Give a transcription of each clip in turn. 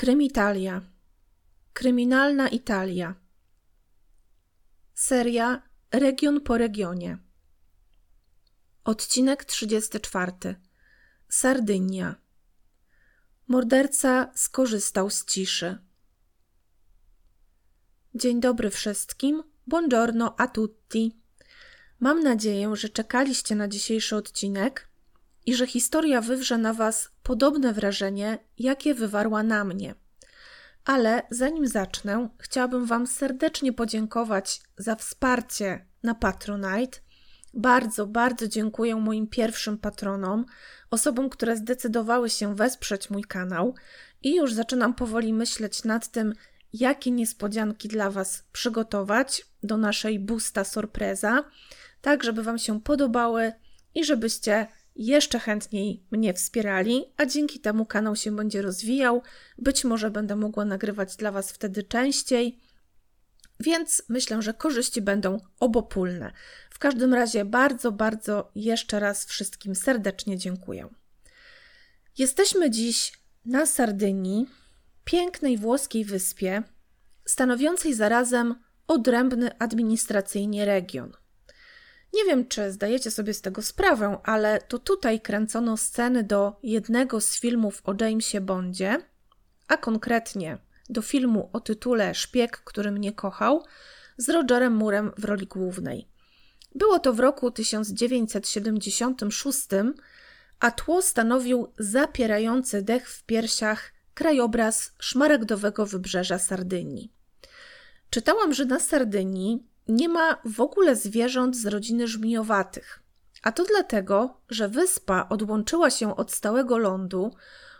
Krymitalia. Kryminalna Italia. Seria Region po regionie. Odcinek 34. Sardynia. Morderca skorzystał z ciszy. Dzień dobry wszystkim. Buongiorno a tutti. Mam nadzieję, że czekaliście na dzisiejszy odcinek i że historia wywrze na Was podobne wrażenie, jakie wywarła na mnie. Ale zanim zacznę, chciałabym Wam serdecznie podziękować za wsparcie na Patronite. Bardzo, bardzo dziękuję moim pierwszym patronom, osobom, które zdecydowały się wesprzeć mój kanał i już zaczynam powoli myśleć nad tym, jakie niespodzianki dla Was przygotować do naszej busta sorpresa, tak żeby Wam się podobały i żebyście jeszcze chętniej mnie wspierali, a dzięki temu kanał się będzie rozwijał. Być może będę mogła nagrywać dla Was wtedy częściej. Więc myślę, że korzyści będą obopólne. W każdym razie bardzo, bardzo jeszcze raz wszystkim serdecznie dziękuję. Jesteśmy dziś na Sardynii, pięknej włoskiej wyspie, stanowiącej zarazem odrębny administracyjnie region. Nie wiem, czy zdajecie sobie z tego sprawę, ale to tutaj kręcono sceny do jednego z filmów o Jamesie Bondzie, a konkretnie do filmu o tytule Szpieg, który mnie kochał, z Rogerem Murem w roli głównej. Było to w roku 1976, a tło stanowił zapierający dech w piersiach krajobraz szmaragdowego wybrzeża Sardynii. Czytałam, że na Sardynii nie ma w ogóle zwierząt z rodziny żmijowatych. A to dlatego, że wyspa odłączyła się od stałego lądu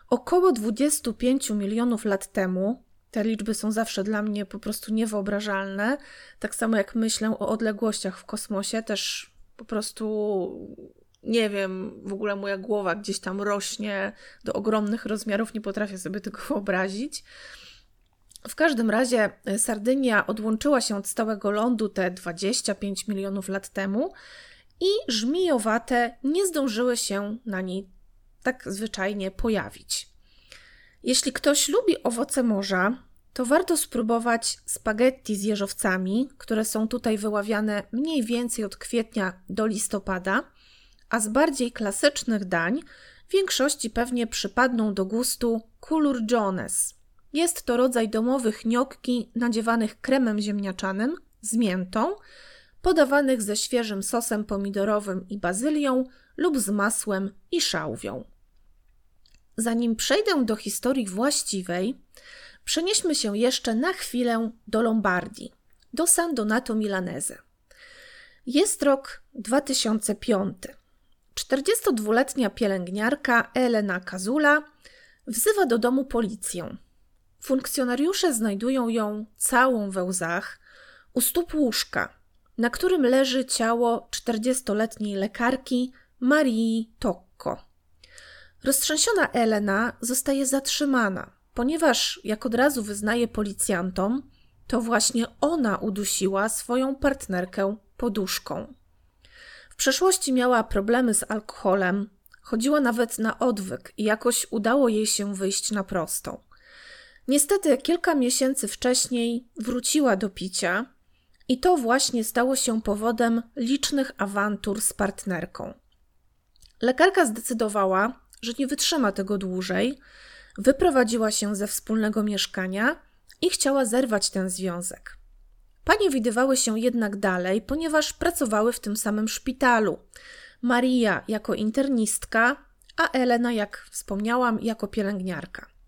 około 25 milionów lat temu. Te liczby są zawsze dla mnie po prostu niewyobrażalne. Tak samo jak myślę o odległościach w kosmosie, też po prostu nie wiem, w ogóle moja głowa gdzieś tam rośnie do ogromnych rozmiarów, nie potrafię sobie tego wyobrazić. W każdym razie e, Sardynia odłączyła się od stałego lądu te 25 milionów lat temu i żmijowate nie zdążyły się na niej tak zwyczajnie pojawić. Jeśli ktoś lubi owoce morza, to warto spróbować spaghetti z jeżowcami, które są tutaj wyławiane mniej więcej od kwietnia do listopada, a z bardziej klasycznych dań większości pewnie przypadną do gustu kulur jones – jest to rodzaj domowych gnocchi nadziewanych kremem ziemniaczanym z miętą, podawanych ze świeżym sosem pomidorowym i bazylią lub z masłem i szałwią. Zanim przejdę do historii właściwej, przenieśmy się jeszcze na chwilę do Lombardii, do San Donato Milanese. Jest rok 2005. 42-letnia pielęgniarka Elena Kazula wzywa do domu policję Funkcjonariusze znajdują ją całą we łzach u stóp łóżka, na którym leży ciało 40-letniej lekarki Marii Tocco. Roztrzęsiona Elena zostaje zatrzymana, ponieważ, jak od razu wyznaje policjantom, to właśnie ona udusiła swoją partnerkę poduszką. W przeszłości miała problemy z alkoholem, chodziła nawet na odwyk i jakoś udało jej się wyjść na prostą. Niestety, kilka miesięcy wcześniej wróciła do picia i to właśnie stało się powodem licznych awantur z partnerką. Lekarka zdecydowała, że nie wytrzyma tego dłużej, wyprowadziła się ze wspólnego mieszkania i chciała zerwać ten związek. Panie widywały się jednak dalej, ponieważ pracowały w tym samym szpitalu. Maria jako internistka, a Elena, jak wspomniałam, jako pielęgniarka.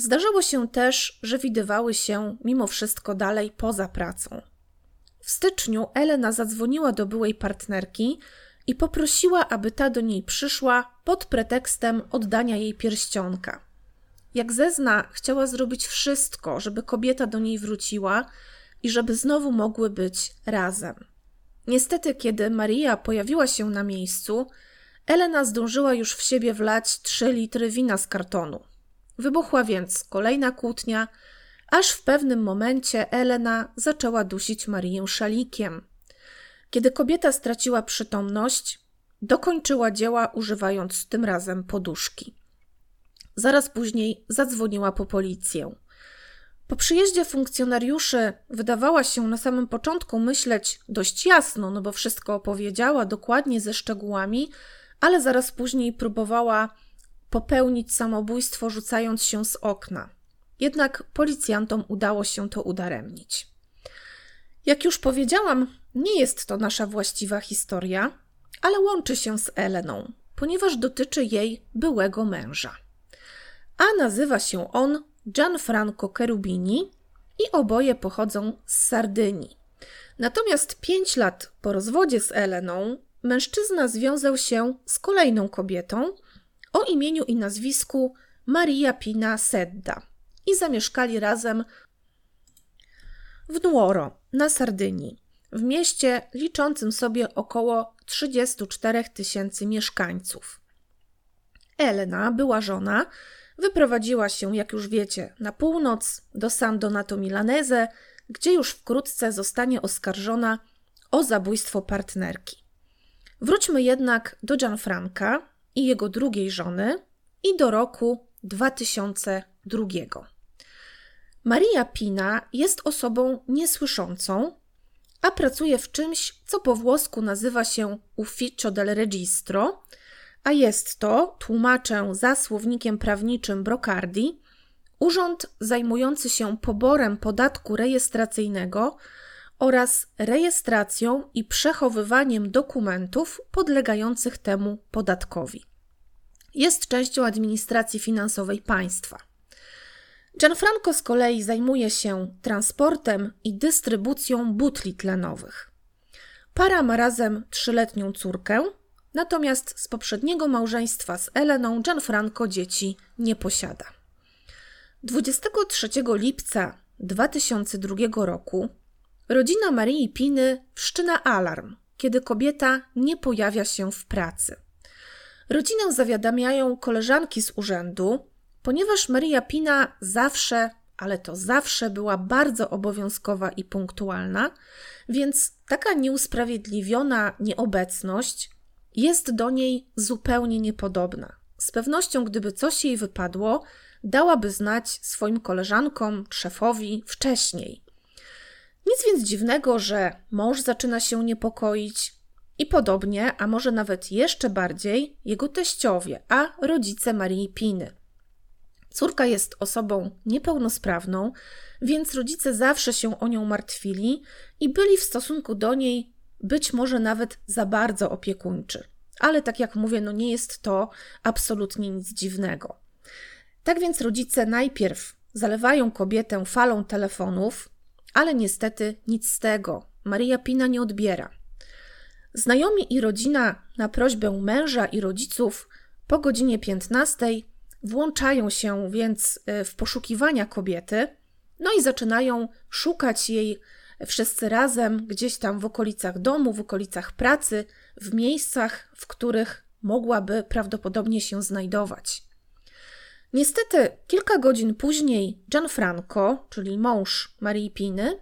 Zdarzyło się też, że widywały się mimo wszystko dalej poza pracą. W styczniu Elena zadzwoniła do byłej partnerki i poprosiła, aby ta do niej przyszła pod pretekstem oddania jej pierścionka. Jak zezna, chciała zrobić wszystko, żeby kobieta do niej wróciła i żeby znowu mogły być razem. Niestety, kiedy Maria pojawiła się na miejscu, Elena zdążyła już w siebie wlać trzy litry wina z kartonu. Wybuchła więc kolejna kłótnia, aż w pewnym momencie Elena zaczęła dusić Marię szalikiem. Kiedy kobieta straciła przytomność, dokończyła dzieła używając tym razem poduszki. zaraz później zadzwoniła po policję. Po przyjeździe funkcjonariuszy wydawała się na samym początku myśleć dość jasno, no bo wszystko opowiedziała dokładnie ze szczegółami, ale zaraz później próbowała popełnić samobójstwo, rzucając się z okna. Jednak policjantom udało się to udaremnić. Jak już powiedziałam, nie jest to nasza właściwa historia, ale łączy się z Eleną, ponieważ dotyczy jej byłego męża. A nazywa się on Gianfranco Cherubini i oboje pochodzą z Sardynii. Natomiast pięć lat po rozwodzie z Eleną mężczyzna związał się z kolejną kobietą o imieniu i nazwisku Maria Pina Sedda i zamieszkali razem w Nuoro na Sardynii, w mieście liczącym sobie około 34 tysięcy mieszkańców. Elena była żona, wyprowadziła się, jak już wiecie, na północ do San Donato Milanese, gdzie już wkrótce zostanie oskarżona o zabójstwo partnerki. Wróćmy jednak do Gianfranca i jego drugiej żony i do roku 2002. Maria Pina jest osobą niesłyszącą, a pracuje w czymś, co po włosku nazywa się Ufficio del Registro, a jest to, tłumaczę za słownikiem prawniczym Brocardi, urząd zajmujący się poborem podatku rejestracyjnego oraz rejestracją i przechowywaniem dokumentów podlegających temu podatkowi. Jest częścią administracji finansowej państwa. Gianfranco z kolei zajmuje się transportem i dystrybucją butli tlenowych. Para ma razem trzyletnią córkę, natomiast z poprzedniego małżeństwa z Eleną Gianfranco dzieci nie posiada. 23 lipca 2002 roku rodzina Marii Piny wszczyna alarm, kiedy kobieta nie pojawia się w pracy. Rodzinę zawiadamiają koleżanki z urzędu, ponieważ Maria Pina zawsze, ale to zawsze była bardzo obowiązkowa i punktualna, więc taka nieusprawiedliwiona nieobecność jest do niej zupełnie niepodobna. Z pewnością, gdyby coś jej wypadło, dałaby znać swoim koleżankom, szefowi wcześniej. Nic więc dziwnego, że mąż zaczyna się niepokoić i podobnie, a może nawet jeszcze bardziej, jego teściowie, a rodzice Marii Piny. Córka jest osobą niepełnosprawną, więc rodzice zawsze się o nią martwili i byli w stosunku do niej być może nawet za bardzo opiekuńczy. Ale tak jak mówię, no nie jest to absolutnie nic dziwnego. Tak więc rodzice najpierw zalewają kobietę falą telefonów, ale niestety nic z tego. Maria Pina nie odbiera. Znajomi i rodzina na prośbę męża i rodziców po godzinie 15 włączają się więc e, w poszukiwania kobiety, no i zaczynają szukać jej wszyscy razem gdzieś tam w okolicach domu, w okolicach pracy, w miejscach, w których mogłaby prawdopodobnie się znajdować. Niestety, kilka godzin później Gianfranco, czyli mąż Marii Piny,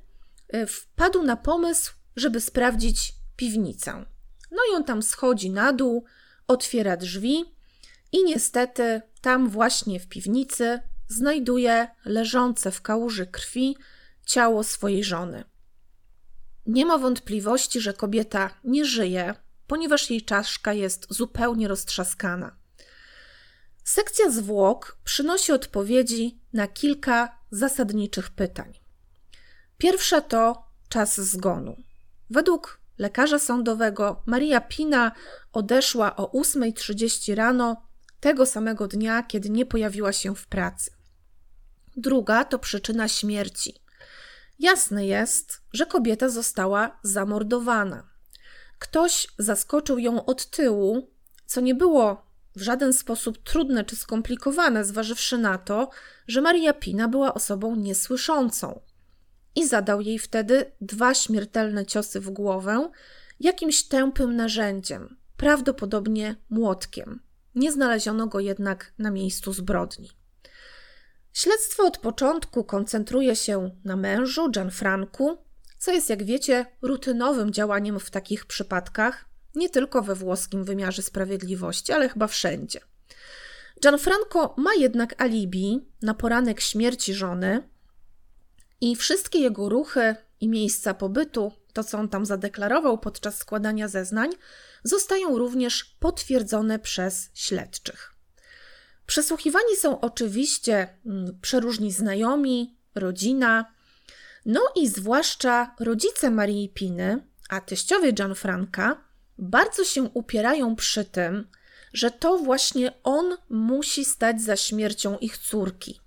y, wpadł na pomysł, żeby sprawdzić piwnicę. No i on tam schodzi na dół, otwiera drzwi i niestety tam właśnie w piwnicy znajduje leżące w kałuży krwi ciało swojej żony. Nie ma wątpliwości, że kobieta nie żyje, ponieważ jej czaszka jest zupełnie roztrzaskana. Sekcja zwłok przynosi odpowiedzi na kilka zasadniczych pytań. Pierwsza to czas zgonu. Według lekarza sądowego Maria Pina odeszła o 8.30 rano tego samego dnia, kiedy nie pojawiła się w pracy. Druga to przyczyna śmierci. Jasne jest, że kobieta została zamordowana. Ktoś zaskoczył ją od tyłu, co nie było w żaden sposób trudne czy skomplikowane, zważywszy na to, że Maria Pina była osobą niesłyszącą. I zadał jej wtedy dwa śmiertelne ciosy w głowę jakimś tępym narzędziem, prawdopodobnie młotkiem. Nie znaleziono go jednak na miejscu zbrodni. Śledztwo od początku koncentruje się na mężu Gianfranku, co jest, jak wiecie, rutynowym działaniem w takich przypadkach, nie tylko we włoskim wymiarze sprawiedliwości, ale chyba wszędzie. Gianfranco ma jednak alibi na poranek śmierci żony i wszystkie jego ruchy i miejsca pobytu, to co on tam zadeklarował podczas składania zeznań, zostają również potwierdzone przez śledczych. Przesłuchiwani są oczywiście mm, przeróżni znajomi, rodzina, no i zwłaszcza rodzice Marii Piny, a teściowie Gianfranca bardzo się upierają przy tym, że to właśnie on musi stać za śmiercią ich córki.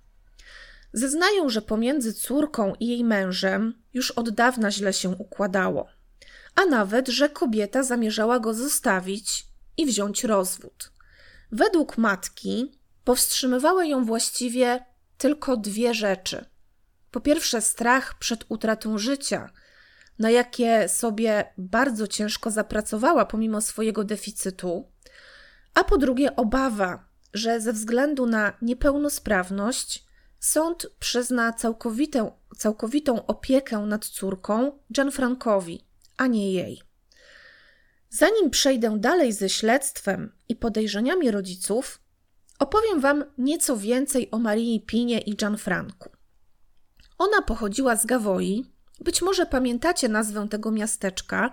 Zeznają, że pomiędzy córką i jej mężem już od dawna źle się układało, a nawet, że kobieta zamierzała go zostawić i wziąć rozwód. Według matki powstrzymywały ją właściwie tylko dwie rzeczy. Po pierwsze, strach przed utratą życia, na jakie sobie bardzo ciężko zapracowała pomimo swojego deficytu, a po drugie, obawa, że ze względu na niepełnosprawność sąd przyzna całkowitą, całkowitą opiekę nad córką Gianfrancowi, a nie jej. Zanim przejdę dalej ze śledztwem i podejrzeniami rodziców, opowiem Wam nieco więcej o Marii Pinie i Gianfrancu. Ona pochodziła z Gawoi. Być może pamiętacie nazwę tego miasteczka,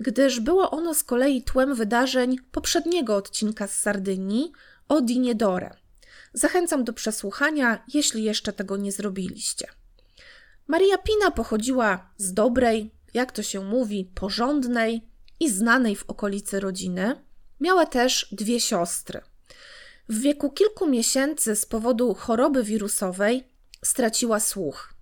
gdyż było ono z kolei tłem wydarzeń poprzedniego odcinka z Sardynii o Diniedore. Zachęcam do przesłuchania, jeśli jeszcze tego nie zrobiliście. Maria Pina pochodziła z dobrej, jak to się mówi, porządnej i znanej w okolicy rodziny. Miała też dwie siostry. W wieku kilku miesięcy z powodu choroby wirusowej straciła słuch.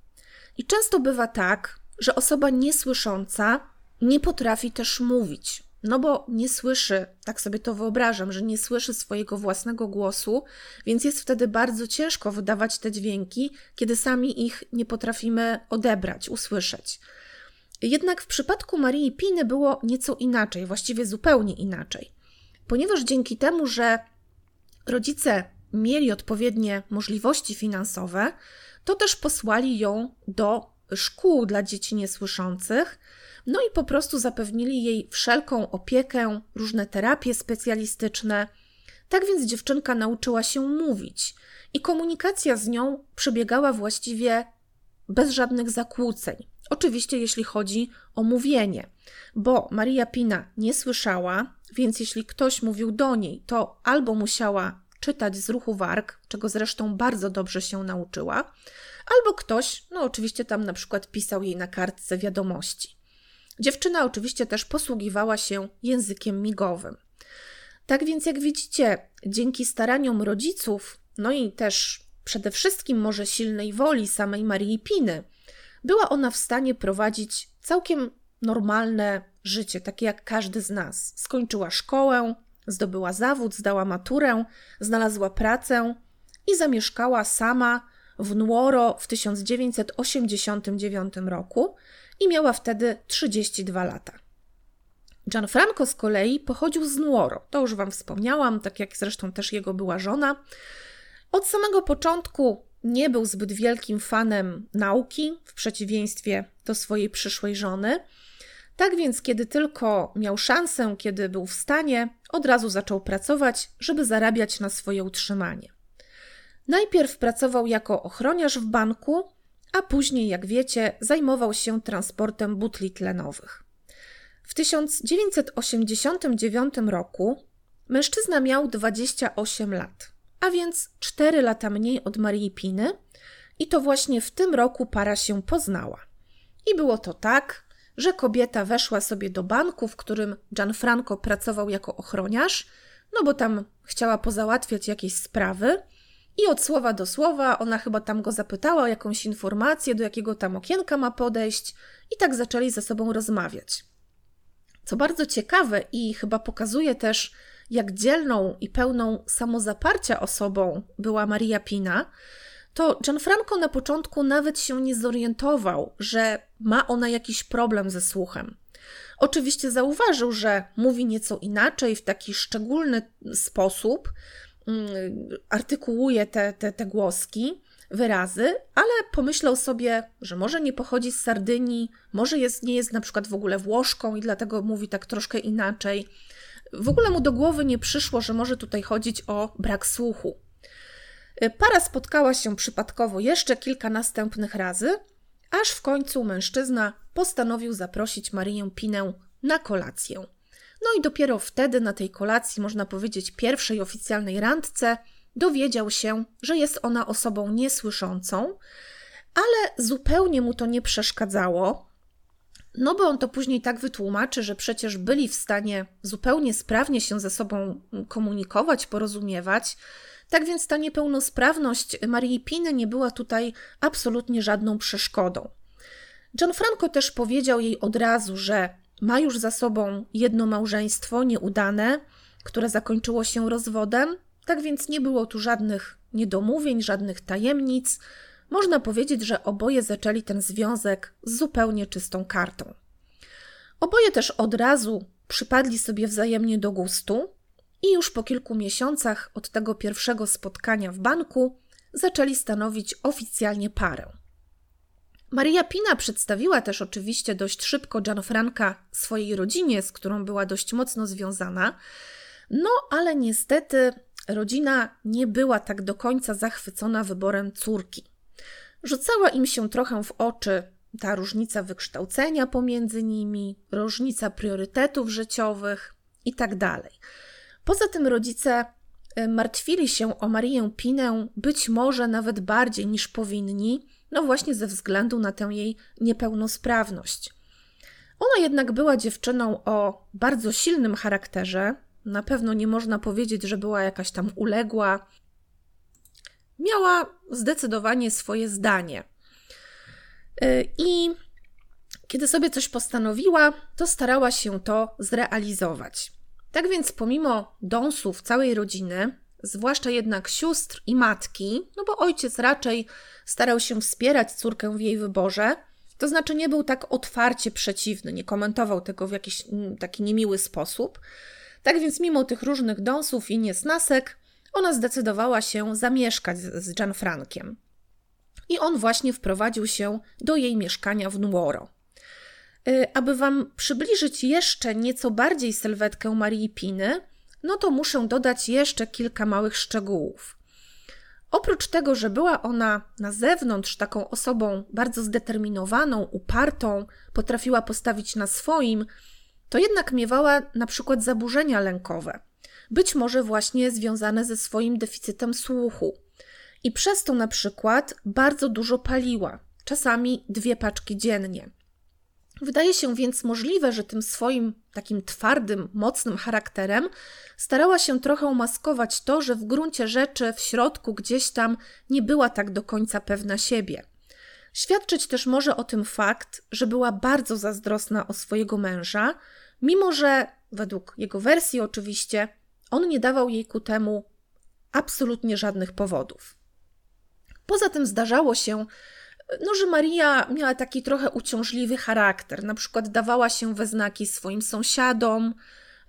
I często bywa tak, że osoba niesłysząca nie potrafi też mówić, no bo nie słyszy, tak sobie to wyobrażam, że nie słyszy swojego własnego głosu, więc jest wtedy bardzo ciężko wydawać te dźwięki, kiedy sami ich nie potrafimy odebrać, usłyszeć. Jednak w przypadku Marii Piny było nieco inaczej, właściwie zupełnie inaczej. Ponieważ dzięki temu, że rodzice mieli odpowiednie możliwości finansowe, to też posłali ją do szkół dla dzieci niesłyszących. No i po prostu zapewnili jej wszelką opiekę, różne terapie specjalistyczne. Tak więc dziewczynka nauczyła się mówić i komunikacja z nią przebiegała właściwie bez żadnych zakłóceń. Oczywiście, jeśli chodzi o mówienie, bo Maria Pina nie słyszała, więc jeśli ktoś mówił do niej, to albo musiała czytać z ruchu warg, czego zresztą bardzo dobrze się nauczyła, albo ktoś, no oczywiście tam na przykład pisał jej na kartce wiadomości. Dziewczyna oczywiście też posługiwała się językiem migowym. Tak więc, jak widzicie, dzięki staraniom rodziców, no i też przede wszystkim może silnej woli samej Marii Piny, była ona w stanie prowadzić całkiem normalne życie, takie jak każdy z nas. Skończyła szkołę, Zdobyła zawód, zdała maturę, znalazła pracę i zamieszkała sama w Nuoro w 1989 roku i miała wtedy 32 lata. Gianfranco z kolei pochodził z Nuoro. To już Wam wspomniałam, tak jak zresztą też jego była żona. Od samego początku nie był zbyt wielkim fanem nauki, w przeciwieństwie do swojej przyszłej żony. Tak więc, kiedy tylko miał szansę, kiedy był w stanie, od razu zaczął pracować, żeby zarabiać na swoje utrzymanie. Najpierw pracował jako ochroniarz w banku, a później, jak wiecie, zajmował się transportem butli tlenowych. W 1989 roku mężczyzna miał 28 lat, a więc 4 lata mniej od Marii Piny, i to właśnie w tym roku para się poznała. I było to tak, że kobieta weszła sobie do banku, w którym Gianfranco pracował jako ochroniarz, no bo tam chciała pozałatwiać jakieś sprawy. I od słowa do słowa ona chyba tam go zapytała o jakąś informację, do jakiego tam okienka ma podejść, i tak zaczęli ze sobą rozmawiać. Co bardzo ciekawe i chyba pokazuje też, jak dzielną i pełną samozaparcia osobą była Maria Pina, to Gianfranco na początku nawet się nie zorientował, że ma ona jakiś problem ze słuchem. Oczywiście zauważył, że mówi nieco inaczej, w taki szczególny sposób, mm, artykułuje te, te, te głoski, wyrazy, ale pomyślał sobie, że może nie pochodzi z Sardynii, może jest, nie jest na przykład w ogóle Włoszką i dlatego mówi tak troszkę inaczej. W ogóle mu do głowy nie przyszło, że może tutaj chodzić o brak słuchu. Para spotkała się przypadkowo jeszcze kilka następnych razy, aż w końcu mężczyzna postanowił zaprosić Marię Pinę na kolację. No i dopiero wtedy na tej kolacji, można powiedzieć pierwszej oficjalnej randce, dowiedział się, że jest ona osobą niesłyszącą, ale zupełnie mu to nie przeszkadzało, no bo on to później tak wytłumaczy, że przecież byli w stanie zupełnie sprawnie się ze sobą komunikować, porozumiewać. Tak więc ta niepełnosprawność Marii Piny nie była tutaj absolutnie żadną przeszkodą. Gianfranco też powiedział jej od razu, że ma już za sobą jedno małżeństwo nieudane, które zakończyło się rozwodem, tak więc nie było tu żadnych niedomówień, żadnych tajemnic. Można powiedzieć, że oboje zaczęli ten związek z zupełnie czystą kartą. Oboje też od razu przypadli sobie wzajemnie do gustu i już po kilku miesiącach od tego pierwszego spotkania w banku zaczęli stanowić oficjalnie parę. Maria Pina przedstawiła też oczywiście dość szybko Gianfranca swojej rodzinie, z którą była dość mocno związana, no ale niestety rodzina nie była tak do końca zachwycona wyborem córki. Rzucała im się trochę w oczy ta różnica wykształcenia pomiędzy nimi, różnica priorytetów życiowych itd. Poza tym rodzice e, martwili się o Marię Pinę być może nawet bardziej niż powinni, no właśnie ze względu na tę jej niepełnosprawność. Ona jednak była dziewczyną o bardzo silnym charakterze. Na pewno nie można powiedzieć, że była jakaś tam uległa. Miała zdecydowanie swoje zdanie. Y, I kiedy sobie coś postanowiła, to starała się to zrealizować. Tak więc, pomimo dąsów całej rodziny, zwłaszcza jednak sióstr i matki, no bo ojciec raczej starał się wspierać córkę w jej wyborze, to znaczy nie był tak otwarcie przeciwny, nie komentował tego w jakiś mm, taki niemiły sposób. Tak więc, mimo tych różnych dąsów i niesnasek, ona zdecydowała się zamieszkać z Gianfrankiem. I on właśnie wprowadził się do jej mieszkania w Nuoro. Y, aby Wam przybliżyć jeszcze nieco bardziej sylwetkę Marii Piny, no to muszę dodać jeszcze kilka małych szczegółów. Oprócz tego, że była ona na zewnątrz taką osobą bardzo zdeterminowaną, upartą, potrafiła postawić na swoim, to jednak miewała na przykład zaburzenia lękowe, być może właśnie związane ze swoim deficytem słuchu. I przez to na przykład bardzo dużo paliła, czasami dwie paczki dziennie. Wydaje się więc możliwe, że tym swoim takim twardym, mocnym charakterem starała się trochę maskować to, że w gruncie rzeczy w środku gdzieś tam nie była tak do końca pewna siebie. Świadczyć też może o tym fakt, że była bardzo zazdrosna o swojego męża, mimo że, według jego wersji oczywiście, on nie dawał jej ku temu absolutnie żadnych powodów. Poza tym zdarzało się, no, że Maria miała taki trochę uciążliwy charakter. Na przykład dawała się we znaki swoim sąsiadom,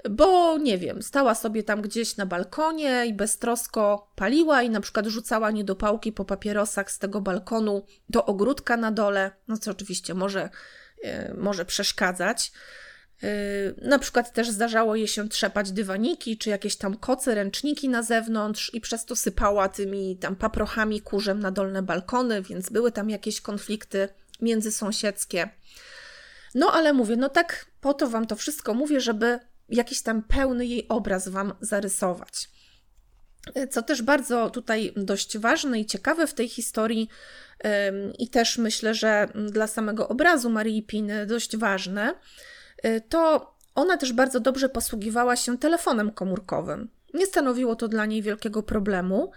bo nie wiem, stała sobie tam gdzieś na balkonie i beztrosko paliła i na przykład rzucała niedopałki po papierosach z tego balkonu do ogródka na dole, no co oczywiście może, e, może przeszkadzać. Yy, na przykład też zdarzało jej się trzepać dywaniki, czy jakieś tam koce, ręczniki na zewnątrz i przez to sypała tymi tam paprochami kurzem na dolne balkony, więc były tam jakieś konflikty międzysąsiedzkie. No ale mówię, no tak po to Wam to wszystko mówię, żeby jakiś tam pełny jej obraz Wam zarysować. Yy, co też bardzo tutaj dość ważne i ciekawe w tej historii, yy, i też myślę, że dla samego obrazu Marii Piny dość ważne, to ona też bardzo dobrze posługiwała się telefonem komórkowym. Nie stanowiło to dla niej wielkiego problemu.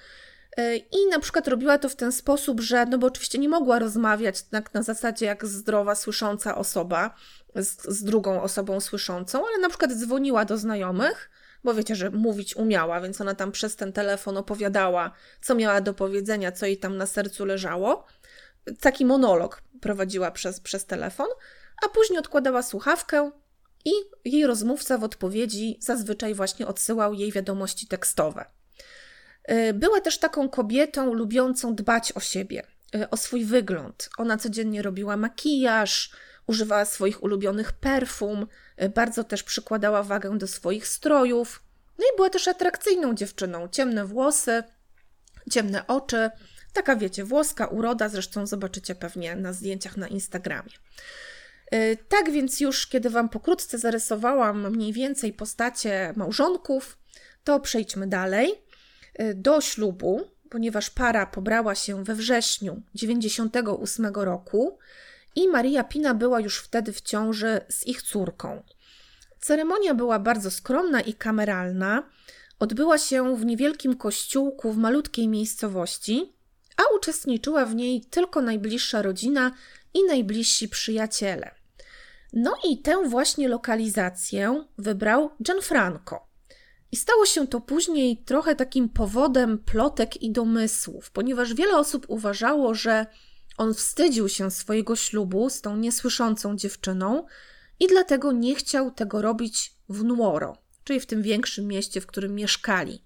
Y, I na przykład robiła to w ten sposób, że, no bo oczywiście nie mogła rozmawiać tak na zasadzie jak zdrowa, słysząca osoba z, z drugą osobą słyszącą, ale na przykład dzwoniła do znajomych, bo wiecie, że mówić umiała, więc ona tam przez ten telefon opowiadała, co miała do powiedzenia, co jej tam na sercu leżało. Taki monolog prowadziła przez, przez telefon, a później odkładała słuchawkę i jej rozmówca w odpowiedzi zazwyczaj właśnie odsyłał jej wiadomości tekstowe. Y, była też taką kobietą lubiącą dbać o siebie, y, o swój wygląd. Ona codziennie robiła makijaż, używała swoich ulubionych perfum, y, bardzo też przykładała wagę do swoich strojów. No i była też atrakcyjną dziewczyną, ciemne włosy, ciemne oczy, taka wiecie, włoska uroda, zresztą zobaczycie pewnie na zdjęciach na Instagramie. Y, tak więc już, kiedy Wam pokrótce zarysowałam mniej więcej postacie małżonków, to przejdźmy dalej y, do ślubu, ponieważ para pobrała się we wrześniu 98 roku i Maria Pina była już wtedy w ciąży z ich córką. Ceremonia była bardzo skromna i kameralna. Odbyła się w niewielkim kościółku w malutkiej miejscowości, a uczestniczyła w niej tylko najbliższa rodzina i najbliżsi przyjaciele. No i tę właśnie lokalizację wybrał Gianfranco. I stało się to później trochę takim powodem plotek i domysłów, ponieważ wiele osób uważało, że on wstydził się swojego ślubu z tą niesłyszącą dziewczyną i dlatego nie chciał tego robić w Nuoro, czyli w tym większym mieście, w którym mieszkali.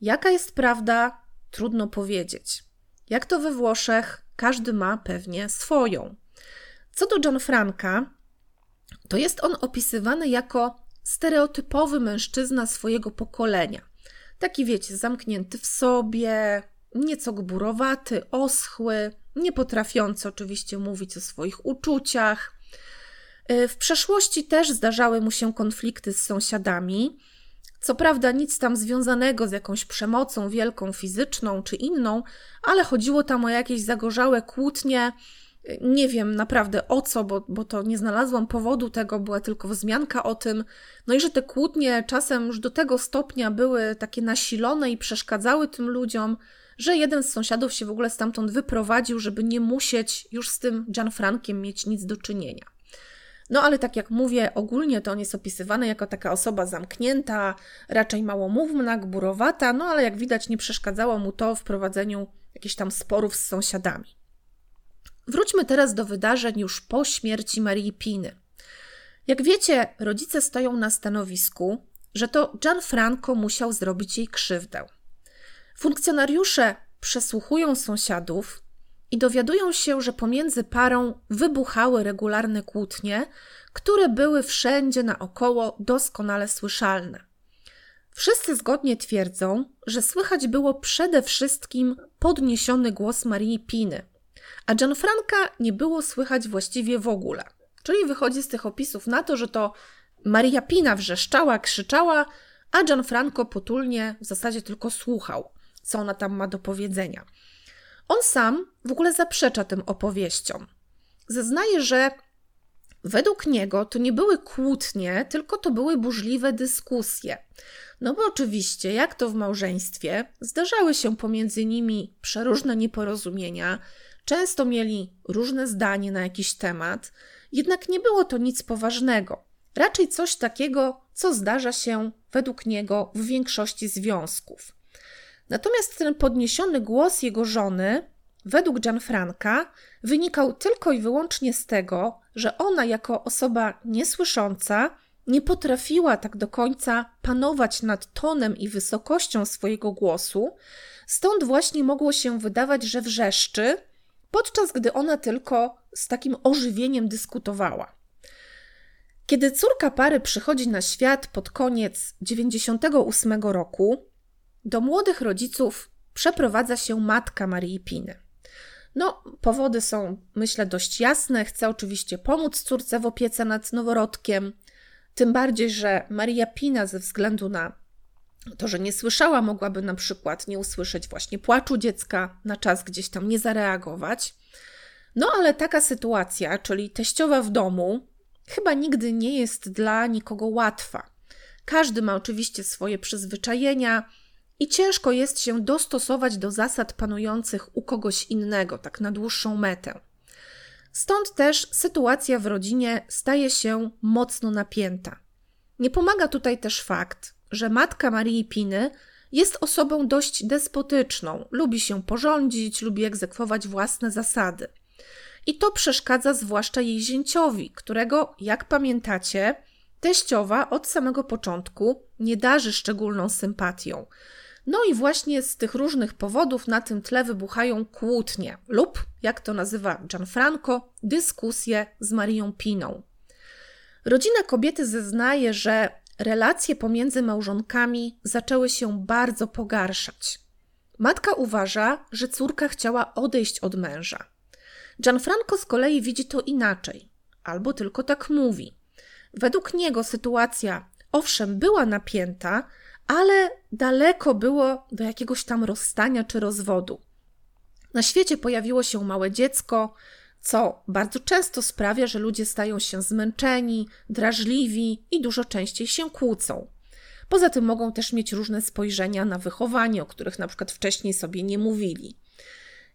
Jaka jest prawda, trudno powiedzieć. Jak to we Włoszech, każdy ma pewnie swoją. Co do Gianfranca, to jest on opisywany jako stereotypowy mężczyzna swojego pokolenia. Taki, wiecie, zamknięty w sobie, nieco gburowaty, oschły, nie potrafiący oczywiście mówić o swoich uczuciach. Y, w przeszłości też zdarzały mu się konflikty z sąsiadami. Co prawda, nic tam związanego z jakąś przemocą wielką, fizyczną czy inną, ale chodziło tam o jakieś zagorzałe kłótnie nie wiem naprawdę o co, bo, bo to nie znalazłam powodu tego, była tylko wzmianka o tym. No i że te kłótnie czasem już do tego stopnia były takie nasilone i przeszkadzały tym ludziom, że jeden z sąsiadów się w ogóle stamtąd wyprowadził, żeby nie musieć już z tym Gianfrankiem mieć nic do czynienia. No ale tak jak mówię, ogólnie to on jest opisywany jako taka osoba zamknięta, raczej małomówna, gburowata, no ale jak widać nie przeszkadzało mu to w prowadzeniu jakichś tam sporów z sąsiadami. Wróćmy teraz do wydarzeń już po śmierci Marii Piny. Jak wiecie, rodzice stoją na stanowisku, że to Gianfranco musiał zrobić jej krzywdę. Funkcjonariusze przesłuchują sąsiadów i dowiadują się, że pomiędzy parą wybuchały regularne kłótnie, które były wszędzie naokoło doskonale słyszalne. Wszyscy zgodnie twierdzą, że słychać było przede wszystkim podniesiony głos Marii Piny, a Gianfranca nie było słychać właściwie w ogóle. Czyli wychodzi z tych opisów na to, że to Maria Pina wrzeszczała, krzyczała, a Gianfranco potulnie w zasadzie tylko słuchał, co ona tam ma do powiedzenia. On sam w ogóle zaprzecza tym opowieściom. Zeznaje, że według niego to nie były kłótnie, tylko to były burzliwe dyskusje. No bo oczywiście, jak to w małżeństwie, zdarzały się pomiędzy nimi przeróżne nieporozumienia, Często mieli różne zdanie na jakiś temat, jednak nie było to nic poważnego. Raczej coś takiego, co zdarza się według niego w większości związków. Natomiast ten podniesiony głos jego żony, według Gianfranca, wynikał tylko i wyłącznie z tego, że ona, jako osoba niesłysząca, nie potrafiła tak do końca panować nad tonem i wysokością swojego głosu, stąd właśnie mogło się wydawać, że wrzeszczy, podczas gdy ona tylko z takim ożywieniem dyskutowała. Kiedy córka pary przychodzi na świat pod koniec 98 roku, do młodych rodziców przeprowadza się matka Marii Piny. No, powody są, myślę, dość jasne. Chce oczywiście pomóc córce w opiece nad noworodkiem, tym bardziej, że Maria Pina ze względu na to, że nie słyszała, mogłaby na przykład nie usłyszeć właśnie płaczu dziecka, na czas gdzieś tam nie zareagować. No ale taka sytuacja, czyli teściowa w domu, chyba nigdy nie jest dla nikogo łatwa. Każdy ma oczywiście swoje przyzwyczajenia i ciężko jest się dostosować do zasad panujących u kogoś innego, tak na dłuższą metę. Stąd też sytuacja w rodzinie staje się mocno napięta. Nie pomaga tutaj też fakt, że matka Marii Piny jest osobą dość despotyczną, lubi się porządzić, lubi egzekwować własne zasady. I to przeszkadza zwłaszcza jej zięciowi, którego, jak pamiętacie, teściowa od samego początku nie darzy szczególną sympatią. No i właśnie z tych różnych powodów na tym tle wybuchają kłótnie lub, jak to nazywa Gianfranco, dyskusje z Marią Piną. Rodzina kobiety zeznaje, że relacje pomiędzy małżonkami zaczęły się bardzo pogarszać. matka uważa, że córka chciała odejść od męża. Gianfranco z kolei widzi to inaczej, albo tylko tak mówi. Według niego sytuacja owszem była napięta, ale daleko było do jakiegoś tam rozstania czy rozwodu. Na świecie pojawiło się małe dziecko, co bardzo często sprawia, że ludzie stają się zmęczeni, drażliwi i dużo częściej się kłócą. Poza tym mogą też mieć różne spojrzenia na wychowanie, o których na przykład wcześniej sobie nie mówili.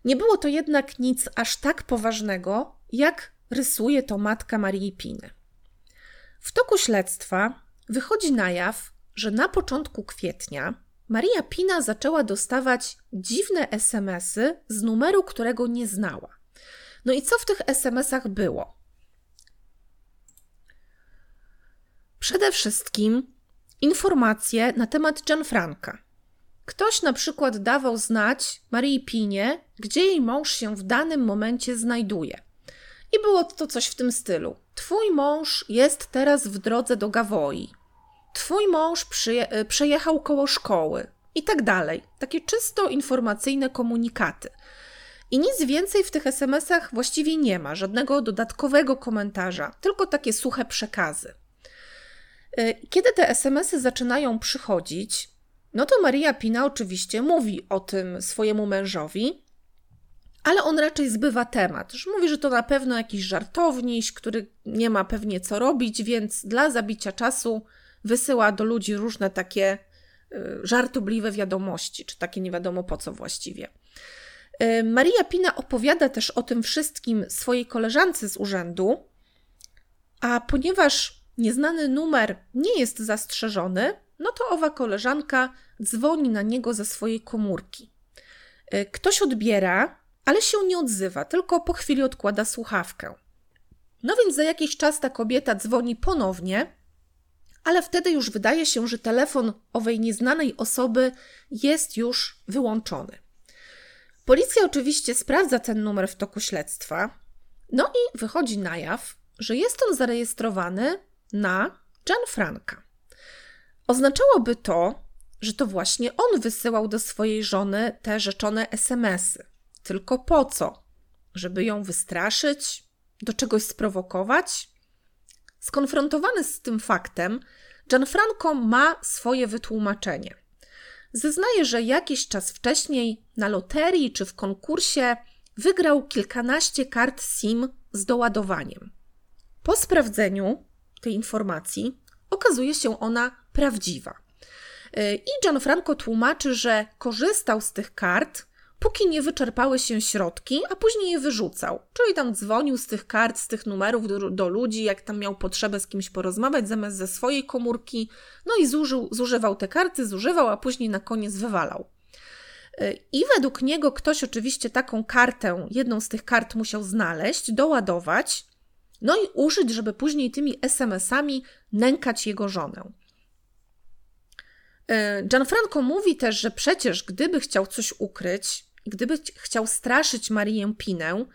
Nie było to jednak nic aż tak poważnego, jak rysuje to matka Marii Piny. W toku śledztwa wychodzi na jaw, że na początku kwietnia Maria Pina zaczęła dostawać dziwne SMSy z numeru, którego nie znała. No i co w tych SMS-ach było? Przede wszystkim informacje na temat Gianfranca. Ktoś na przykład dawał znać Marii Pinie, gdzie jej mąż się w danym momencie znajduje. I było to coś w tym stylu. Twój mąż jest teraz w drodze do Gawoi. Twój mąż przyje- y, przejechał koło szkoły. I tak dalej. Takie czysto informacyjne komunikaty. I nic więcej w tych SMS-ach właściwie nie ma, żadnego dodatkowego komentarza, tylko takie suche przekazy. Y, kiedy te SMS-y zaczynają przychodzić, no to Maria Pina oczywiście mówi o tym swojemu mężowi, ale on raczej zbywa temat. Już mówi, że to na pewno jakiś żartowniś, który nie ma pewnie co robić, więc dla zabicia czasu wysyła do ludzi różne takie y, żartobliwe wiadomości, czy takie nie wiadomo po co właściwie. Y, Maria Pina opowiada też o tym wszystkim swojej koleżance z urzędu, a ponieważ nieznany numer nie jest zastrzeżony, no to owa koleżanka dzwoni na niego ze swojej komórki. Y, ktoś odbiera, ale się nie odzywa, tylko po chwili odkłada słuchawkę. No więc za jakiś czas ta kobieta dzwoni ponownie, ale wtedy już wydaje się, że telefon owej nieznanej osoby jest już wyłączony. Policja oczywiście sprawdza ten numer w toku śledztwa, no i wychodzi na jaw, że jest on zarejestrowany na Gianfranca. Oznaczałoby to, że to właśnie on wysyłał do swojej żony te rzeczone SMSy. Tylko po co? Żeby ją wystraszyć? Do czegoś sprowokować? Skonfrontowany z tym faktem, Gianfranco ma swoje wytłumaczenie. Zeznaje, że jakiś czas wcześniej na loterii czy w konkursie wygrał kilkanaście kart SIM z doładowaniem. Po sprawdzeniu tej informacji okazuje się ona prawdziwa. I Gianfranco tłumaczy, że korzystał z tych kart póki nie wyczerpały się środki, a później je wyrzucał. Czyli tam dzwonił z tych kart, z tych numerów do, do ludzi, jak tam miał potrzebę z kimś porozmawiać zamiast ze swojej komórki, no i zużył, zużywał te karty, zużywał, a później na koniec wywalał. Y, I według niego ktoś oczywiście taką kartę, jedną z tych kart musiał znaleźć, doładować, no i użyć, żeby później tymi SMS-ami nękać jego żonę. Y, Gianfranco mówi też, że przecież gdyby chciał coś ukryć, gdyby chciał straszyć Marię Pinę,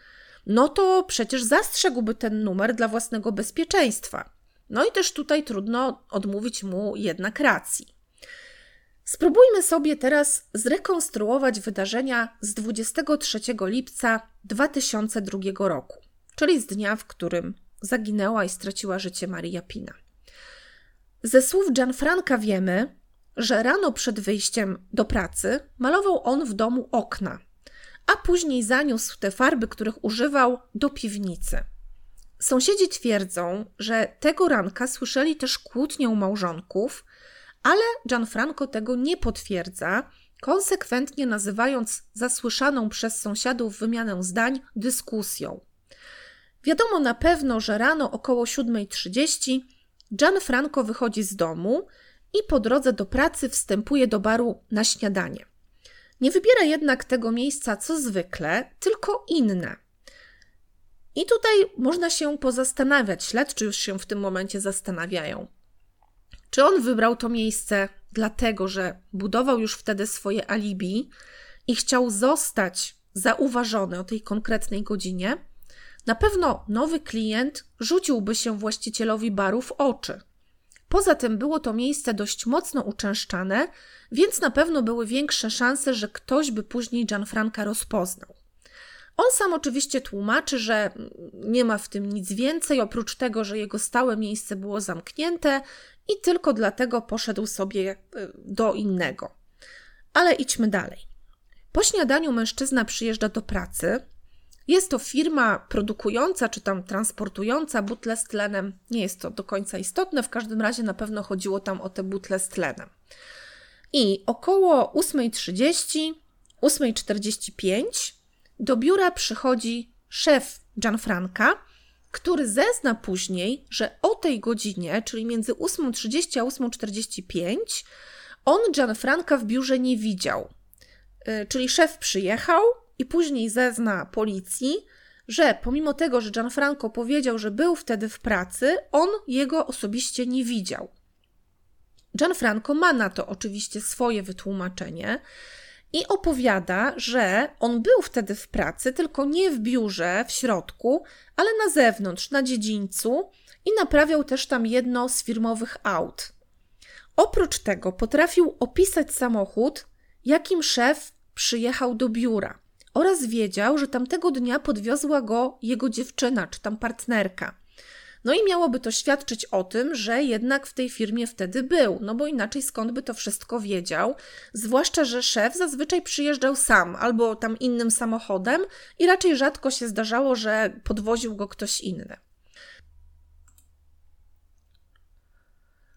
no to przecież zastrzegłby ten numer dla własnego bezpieczeństwa. No i też tutaj trudno odmówić mu jednak racji. Spróbujmy sobie teraz zrekonstruować wydarzenia z 23 lipca 2002 roku, czyli z dnia, w którym zaginęła i straciła życie Maria Pina. Ze słów Gianfranca wiemy, że rano przed wyjściem do pracy malował on w domu okna, a później zaniósł te farby, których używał, do piwnicy. Sąsiedzi twierdzą, że tego ranka słyszeli też kłótnię małżonków, ale Gianfranco tego nie potwierdza, konsekwentnie nazywając zasłyszaną przez sąsiadów wymianę zdań dyskusją. Wiadomo na pewno, że rano około 7.30 Gianfranco wychodzi z domu i po drodze do pracy wstępuje do baru na śniadanie. Nie wybiera jednak tego miejsca co zwykle, tylko inne. I tutaj można się pozastanawiać, śledczy już się w tym momencie zastanawiają. Czy on wybrał to miejsce dlatego, że budował już wtedy swoje alibi i chciał zostać zauważony o tej konkretnej godzinie? Na pewno nowy klient rzuciłby się właścicielowi baru w oczy Poza tym było to miejsce dość mocno uczęszczane, więc na pewno były większe szanse, że ktoś by później Gianfranca rozpoznał. On sam oczywiście tłumaczy, że nie ma w tym nic więcej, oprócz tego, że jego stałe miejsce było zamknięte i tylko dlatego poszedł sobie e, do innego. Ale idźmy dalej. Po śniadaniu mężczyzna przyjeżdża do pracy. Jest to firma produkująca czy tam transportująca butle z tlenem. Nie jest to do końca istotne, w każdym razie na pewno chodziło tam o te butle z tlenem. I około 8.30, 8.45 do biura przychodzi szef Gianfranca, który zezna później, że o tej godzinie, czyli między 8.30 a 8.45, on Gianfranca w biurze nie widział. Y, czyli szef przyjechał i później zezna policji, że pomimo tego, że Gianfranco powiedział, że był wtedy w pracy, on jego osobiście nie widział. Gianfranco ma na to oczywiście swoje wytłumaczenie i opowiada, że on był wtedy w pracy, tylko nie w biurze, w środku, ale na zewnątrz, na dziedzińcu i naprawiał też tam jedno z firmowych aut. Oprócz tego potrafił opisać samochód, jakim szef przyjechał do biura oraz wiedział, że tamtego dnia podwiozła go jego dziewczyna czy tam partnerka. No i miałoby to świadczyć o tym, że jednak w tej firmie wtedy był, no bo inaczej skąd by to wszystko wiedział? Zwłaszcza, że szef zazwyczaj przyjeżdżał sam albo tam innym samochodem i raczej rzadko się zdarzało, że podwoził go ktoś inny.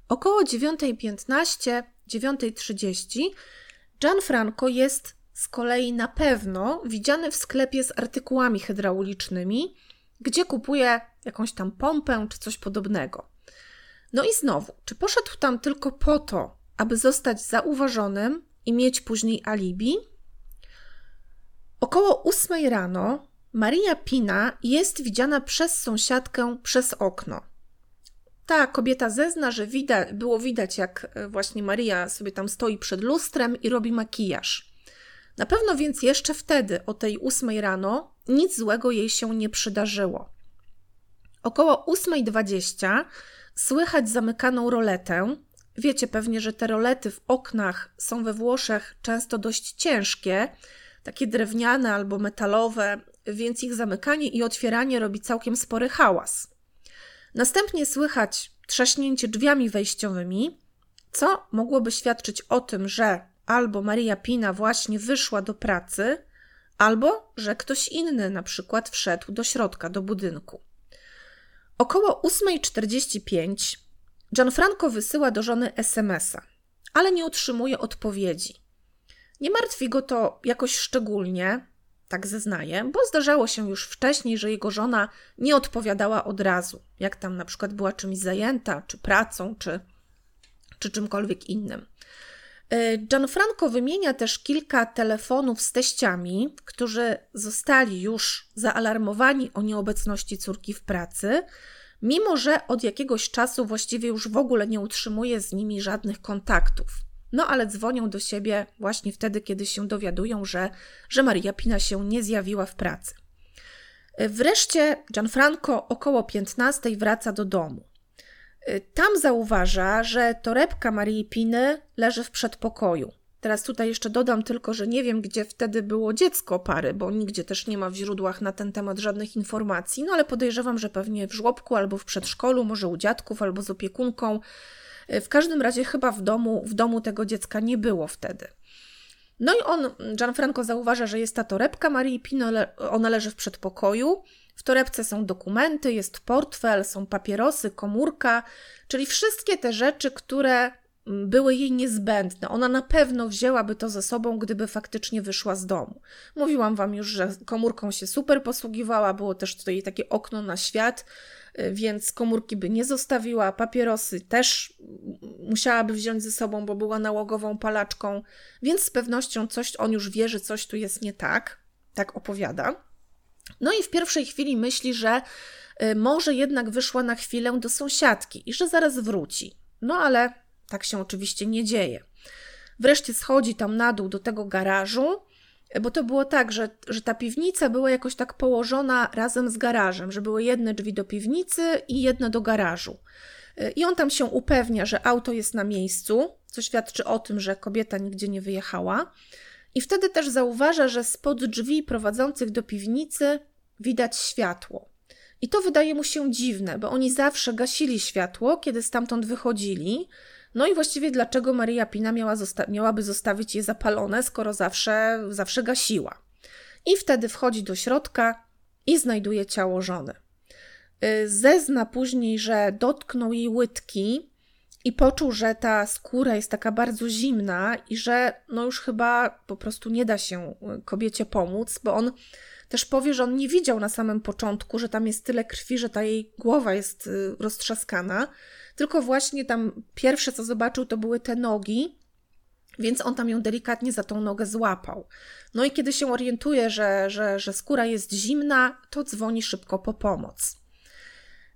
Około 9.15, 9.30 Gianfranco jest z kolei na pewno widziany w sklepie z artykułami hydraulicznymi, gdzie kupuje jakąś tam pompę czy coś podobnego. No i znowu, czy poszedł tam tylko po to, aby zostać zauważonym i mieć później alibi? Około ósmej rano Maria Pina jest widziana przez sąsiadkę przez okno. Ta kobieta zezna, że było widać, jak e, właśnie Maria sobie tam stoi przed lustrem i robi makijaż. Na pewno więc jeszcze wtedy, o tej ósmej rano, nic złego jej się nie przydarzyło. Około 8.20 słychać zamykaną roletę. Wiecie pewnie, że te rolety w oknach są we Włoszech często dość ciężkie, takie drewniane albo metalowe, więc ich zamykanie i otwieranie robi całkiem spory hałas. Następnie słychać trzaśnięcie drzwiami wejściowymi, co mogłoby świadczyć o tym, że albo Maria Pina właśnie wyszła do pracy, albo że ktoś inny na przykład wszedł do środka, do budynku. Około 8.45 Gianfranco wysyła do żony SMS-a, ale nie otrzymuje odpowiedzi. Nie martwi go to jakoś szczególnie, tak zeznaje, bo zdarzało się już wcześniej, że jego żona nie odpowiadała od razu, jak tam na przykład była czymś zajęta, czy pracą, czy, czy czymkolwiek innym. E, Gianfranco wymienia też kilka telefonów z teściami, którzy zostali już zaalarmowani o nieobecności córki w pracy, mimo że od jakiegoś czasu właściwie już w ogóle nie utrzymuje z nimi żadnych kontaktów. No ale dzwonią do siebie właśnie wtedy, kiedy się dowiadują, że, że Maria Pina się nie zjawiła w pracy. E, wreszcie Gianfranco około 15 wraca do domu. Y, tam zauważa, że torebka Marii Piny leży w przedpokoju. Teraz tutaj jeszcze dodam tylko, że nie wiem, gdzie wtedy było dziecko pary, bo nigdzie też nie ma w źródłach na ten temat żadnych informacji, no ale podejrzewam, że pewnie w żłobku albo w przedszkolu, może u dziadków albo z opiekunką. Y, w każdym razie chyba w domu, w domu tego dziecka nie było wtedy. No i on, Gianfranco zauważa, że jest ta torebka Marii Pino, ona leży w przedpokoju. W torebce są dokumenty, jest portfel, są papierosy, komórka, czyli wszystkie te rzeczy, które mm, były jej niezbędne. Ona na pewno wzięłaby to ze sobą, gdyby faktycznie wyszła z domu. Mówiłam Wam już, że komórką się super posługiwała, było też tutaj takie okno na świat, y, więc komórki by nie zostawiła, papierosy też musiałaby wziąć ze sobą, bo była nałogową palaczką, więc z pewnością coś, on już wie, że coś tu jest nie tak, tak opowiada. No i w pierwszej chwili myśli, że y, może jednak wyszła na chwilę do sąsiadki i że zaraz wróci. No ale tak się oczywiście nie dzieje. Wreszcie schodzi tam na dół do tego garażu, bo to było tak, że, że ta piwnica była jakoś tak położona razem z garażem, że były jedne drzwi do piwnicy i jedne do garażu. Y, I on tam się upewnia, że auto jest na miejscu, co świadczy o tym, że kobieta nigdzie nie wyjechała. I wtedy też zauważa, że spod drzwi prowadzących do piwnicy widać światło. I to wydaje mu się dziwne, bo oni zawsze gasili światło, kiedy stamtąd wychodzili. No i właściwie dlaczego Maria Pina miała zosta miałaby zostawić je zapalone, skoro zawsze, zawsze gasiła? I wtedy wchodzi do środka i znajduje ciało żony. Y, zezna później, że dotknął jej łydki i poczuł, że ta skóra jest taka bardzo zimna i że no już chyba po prostu nie da się y, kobiecie pomóc, bo on też powie, że on nie widział na samym początku, że tam jest tyle krwi, że ta jej głowa jest y, roztrzaskana, tylko właśnie tam pierwsze co zobaczył to były te nogi, więc on tam ją delikatnie za tą nogę złapał. No i kiedy się orientuje, że, że, że skóra jest zimna, to dzwoni szybko po pomoc.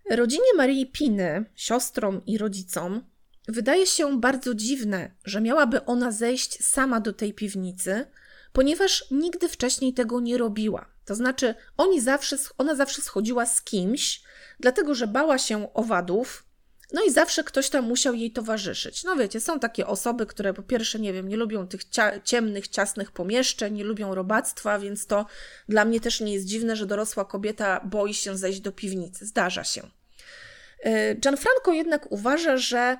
Rodzinie Marii Piny, siostrom i rodzicom, wydaje się bardzo dziwne, że miałaby ona zejść sama do tej piwnicy, ponieważ nigdy wcześniej tego nie robiła. To znaczy, oni zawsze, ona zawsze schodziła z kimś, dlatego że bała się owadów, no i zawsze ktoś tam musiał jej towarzyszyć. No wiecie, są takie osoby, które po pierwsze, nie wiem, nie lubią tych ciemnych, ciasnych pomieszczeń, nie lubią robactwa, więc to dla mnie też nie jest dziwne, że dorosła kobieta boi się zejść do piwnicy. Zdarza się. E, Gianfranco jednak uważa, że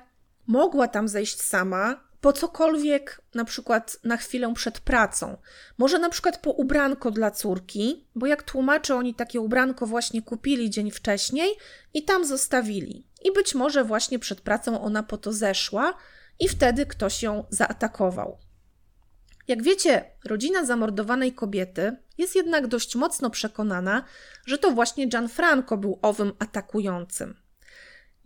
mogła tam zejść sama, po cokolwiek, na przykład na chwilę przed pracą. Może na przykład po ubranko dla córki, bo jak tłumaczę, oni takie ubranko właśnie kupili dzień wcześniej i tam zostawili. I być może właśnie przed pracą ona po to zeszła i wtedy ktoś ją zaatakował. Jak wiecie, rodzina zamordowanej kobiety jest jednak dość mocno przekonana, że to właśnie Gianfranco był owym atakującym.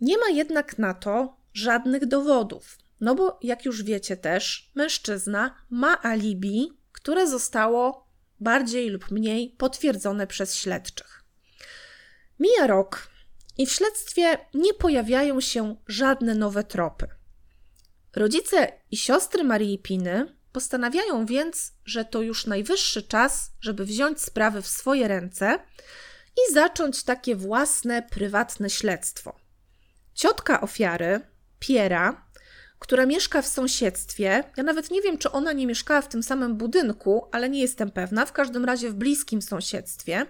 Nie ma jednak na to żadnych dowodów. No bo jak już wiecie też, mężczyzna ma alibi, które zostało bardziej lub mniej potwierdzone przez śledczych. Mija rok i w śledztwie nie pojawiają się żadne nowe tropy. Rodzice i siostry Marii Piny postanawiają więc, że to już najwyższy czas, żeby wziąć sprawy w swoje ręce i zacząć takie własne, prywatne śledztwo. Ciotka ofiary, Piera, która mieszka w sąsiedztwie. Ja nawet nie wiem, czy ona nie mieszkała w tym samym budynku, ale nie jestem pewna, w każdym razie w bliskim sąsiedztwie.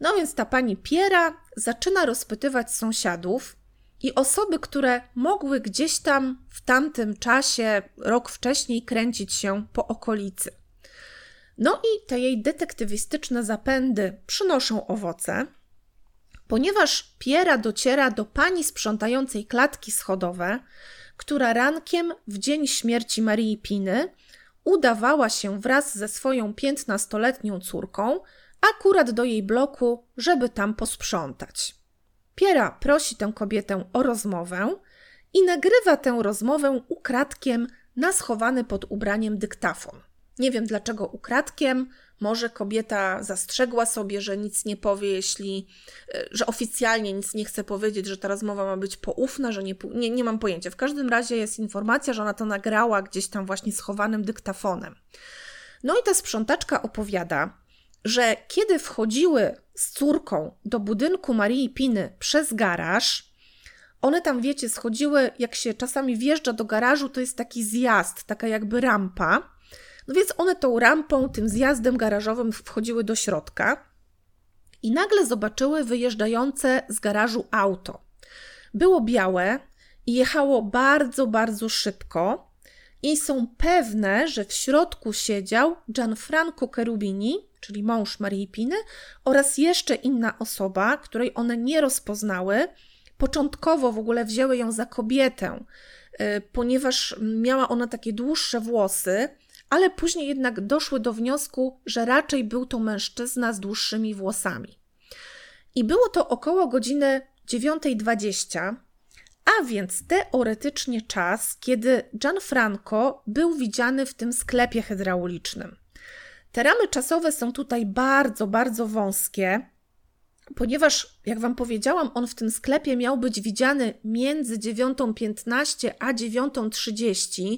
No więc ta pani Piera zaczyna rozpytywać sąsiadów i osoby, które mogły gdzieś tam w tamtym czasie, rok wcześniej, kręcić się po okolicy. No i te jej detektywistyczne zapędy przynoszą owoce, ponieważ Piera dociera do pani sprzątającej klatki schodowe, która rankiem w dzień śmierci Marii Piny udawała się wraz ze swoją piętnastoletnią córką akurat do jej bloku, żeby tam posprzątać. Piera prosi tę kobietę o rozmowę i nagrywa tę rozmowę ukradkiem na schowany pod ubraniem dyktafon. Nie wiem dlaczego ukradkiem, może kobieta zastrzegła sobie, że nic nie powie, jeśli, e, że oficjalnie nic nie chce powiedzieć, że ta rozmowa ma być poufna, że nie, nie, nie mam pojęcia. W każdym razie jest informacja, że ona to nagrała gdzieś tam właśnie schowanym dyktafonem. No i ta sprzątaczka opowiada, że kiedy wchodziły z córką do budynku Marii Piny przez garaż, one tam, wiecie, schodziły, jak się czasami wjeżdża do garażu, to jest taki zjazd, taka jakby rampa. No więc one tą rampą, tym zjazdem garażowym wchodziły do środka i nagle zobaczyły wyjeżdżające z garażu auto. Było białe i jechało bardzo, bardzo szybko i są pewne, że w środku siedział Gianfranco Cherubini, czyli mąż Marii Piny, oraz jeszcze inna osoba, której one nie rozpoznały. Początkowo w ogóle wzięły ją za kobietę, y, ponieważ miała ona takie dłuższe włosy, ale później jednak doszły do wniosku, że raczej był to mężczyzna z dłuższymi włosami. I było to około godziny 9.20, a więc teoretycznie czas, kiedy Gianfranco był widziany w tym sklepie hydraulicznym. Te ramy czasowe są tutaj bardzo, bardzo wąskie, ponieważ, jak Wam powiedziałam, on w tym sklepie miał być widziany między 9.15 a 9.30,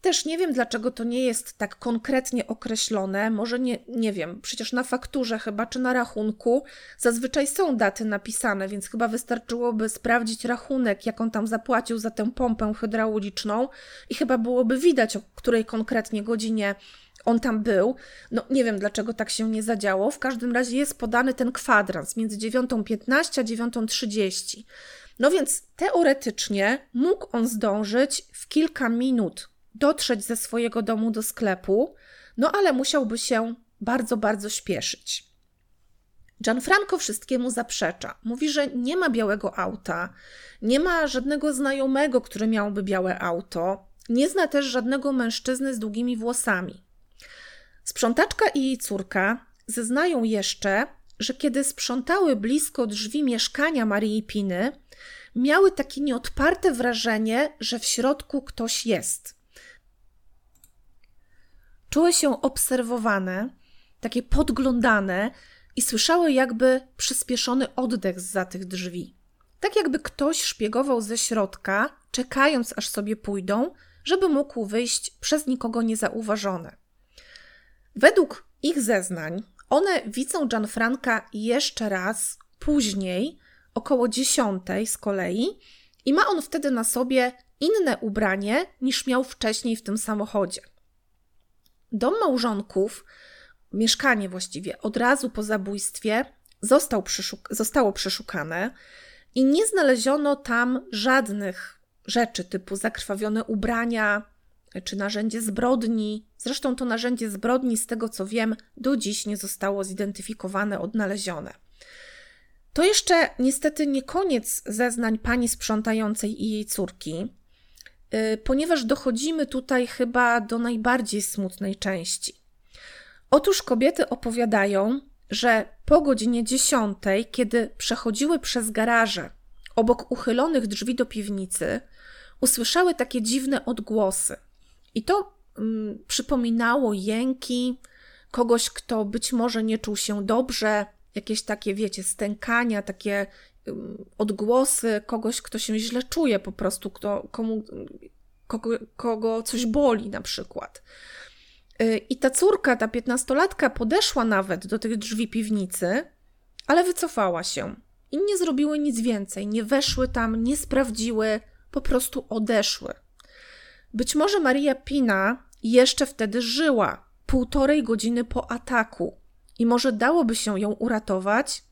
Też nie wiem, dlaczego to nie jest tak konkretnie określone. Może nie, nie wiem, przecież na fakturze chyba czy na rachunku zazwyczaj są daty napisane, więc chyba wystarczyłoby sprawdzić rachunek, jaką tam zapłacił za tę pompę hydrauliczną i chyba byłoby widać, o której konkretnie godzinie on tam był. No nie wiem, dlaczego tak się nie zadziało. W każdym razie jest podany ten kwadrans między 9.15 a 9.30. No więc teoretycznie mógł on zdążyć w kilka minut dotrzeć ze swojego domu do sklepu, no ale musiałby się bardzo, bardzo śpieszyć. Gianfranco wszystkiemu zaprzecza. Mówi, że nie ma białego auta, nie ma żadnego znajomego, który miałby białe auto, nie zna też żadnego mężczyzny z długimi włosami. Sprzątaczka i jej córka zeznają jeszcze, że kiedy sprzątały blisko drzwi mieszkania Marii Piny, miały takie nieodparte wrażenie, że w środku ktoś jest. Czuły się obserwowane, takie podglądane i słyszały jakby przyspieszony oddech za tych drzwi. Tak jakby ktoś szpiegował ze środka, czekając aż sobie pójdą, żeby mógł wyjść przez nikogo niezauważone. Według ich zeznań, one widzą Gianfranca jeszcze raz później, około dziesiątej z kolei, i ma on wtedy na sobie inne ubranie niż miał wcześniej w tym samochodzie. Dom małżonków, mieszkanie właściwie, od razu po zabójstwie został zostało przeszukane i nie znaleziono tam żadnych rzeczy typu zakrwawione ubrania czy narzędzie zbrodni. Zresztą to narzędzie zbrodni, z tego co wiem, do dziś nie zostało zidentyfikowane, odnalezione. To jeszcze niestety nie koniec zeznań pani sprzątającej i jej córki, ponieważ dochodzimy tutaj chyba do najbardziej smutnej części. Otóż kobiety opowiadają, że po godzinie 10, kiedy przechodziły przez garaże obok uchylonych drzwi do piwnicy, usłyszały takie dziwne odgłosy. I to mm, przypominało jęki kogoś, kto być może nie czuł się dobrze, jakieś takie, wiecie, stękania, takie odgłosy kogoś, kto się źle czuje, po prostu, kto, komu, kogo, kogo coś boli na przykład. Y, I ta córka, ta piętnastolatka, podeszła nawet do tych drzwi piwnicy, ale wycofała się. I nie zrobiły nic więcej, nie weszły tam, nie sprawdziły, po prostu odeszły. Być może Maria Pina jeszcze wtedy żyła, półtorej godziny po ataku, i może dałoby się ją uratować,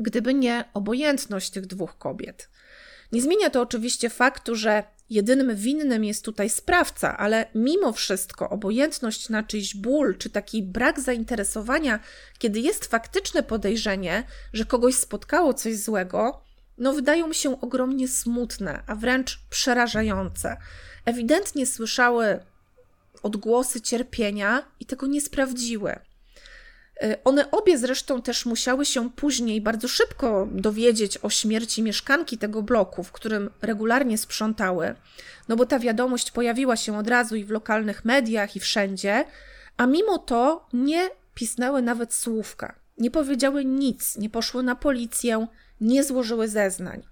gdyby nie obojętność tych dwóch kobiet. Nie zmienia to oczywiście faktu, że jedynym winnym jest tutaj sprawca, ale mimo wszystko obojętność na czyjś ból czy taki brak zainteresowania, kiedy jest faktyczne podejrzenie, że kogoś spotkało coś złego, no wydają mi się ogromnie smutne, a wręcz przerażające. Ewidentnie słyszały odgłosy cierpienia i tego nie sprawdziły. Y, one obie zresztą też musiały się później bardzo szybko dowiedzieć o śmierci mieszkanki tego bloku, w którym regularnie sprzątały, no bo ta wiadomość pojawiła się od razu i w lokalnych mediach, i wszędzie, a mimo to nie pisnęły nawet słówka, nie powiedziały nic, nie poszły na policję, nie złożyły zeznań.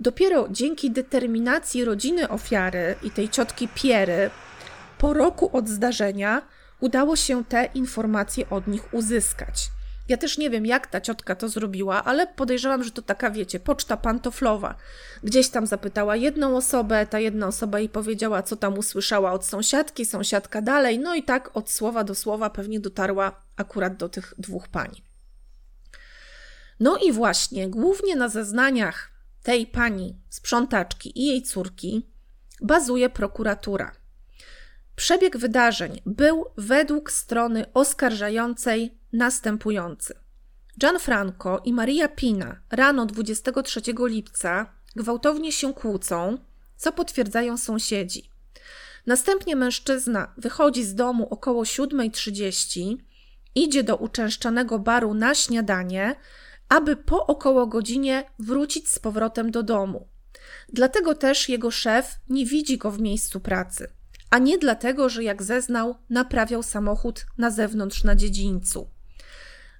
Dopiero dzięki determinacji rodziny ofiary i tej ciotki Piery, po roku od zdarzenia, udało się te informacje od nich uzyskać. Ja też nie wiem, jak ta ciotka to zrobiła, ale podejrzewam, że to taka, wiecie, poczta pantoflowa. Gdzieś tam zapytała jedną osobę, ta jedna osoba jej powiedziała, co tam usłyszała od sąsiadki, sąsiadka dalej, no i tak od słowa do słowa pewnie dotarła akurat do tych dwóch pań. No i właśnie, głównie na zeznaniach tej pani sprzątaczki i jej córki bazuje prokuratura. Przebieg wydarzeń był według strony oskarżającej następujący. Gianfranco i Maria Pina rano 23 lipca gwałtownie się kłócą, co potwierdzają sąsiedzi. Następnie mężczyzna wychodzi z domu około 7.30, idzie do uczęszczanego baru na śniadanie, aby po około godzinie wrócić z powrotem do domu. Dlatego też jego szef nie widzi go w miejscu pracy a nie dlatego, że jak zeznał, naprawiał samochód na zewnątrz na dziedzińcu.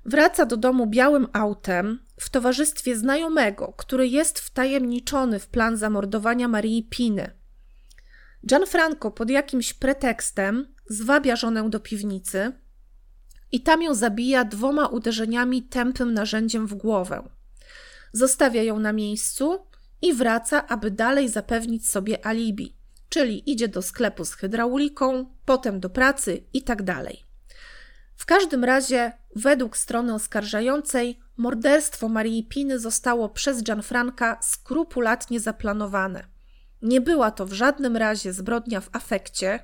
Wraca do domu białym autem w towarzystwie znajomego, który jest wtajemniczony w plan zamordowania Marii Piny. Gianfranco pod jakimś pretekstem zwabia żonę do piwnicy i tam ją zabija dwoma uderzeniami tępym narzędziem w głowę. Zostawia ją na miejscu i wraca, aby dalej zapewnić sobie alibi, czyli idzie do sklepu z hydrauliką, potem do pracy i tak dalej. W każdym razie, według strony oskarżającej, morderstwo Marii Piny zostało przez Gianfranca skrupulatnie zaplanowane. Nie była to w żadnym razie zbrodnia w afekcie,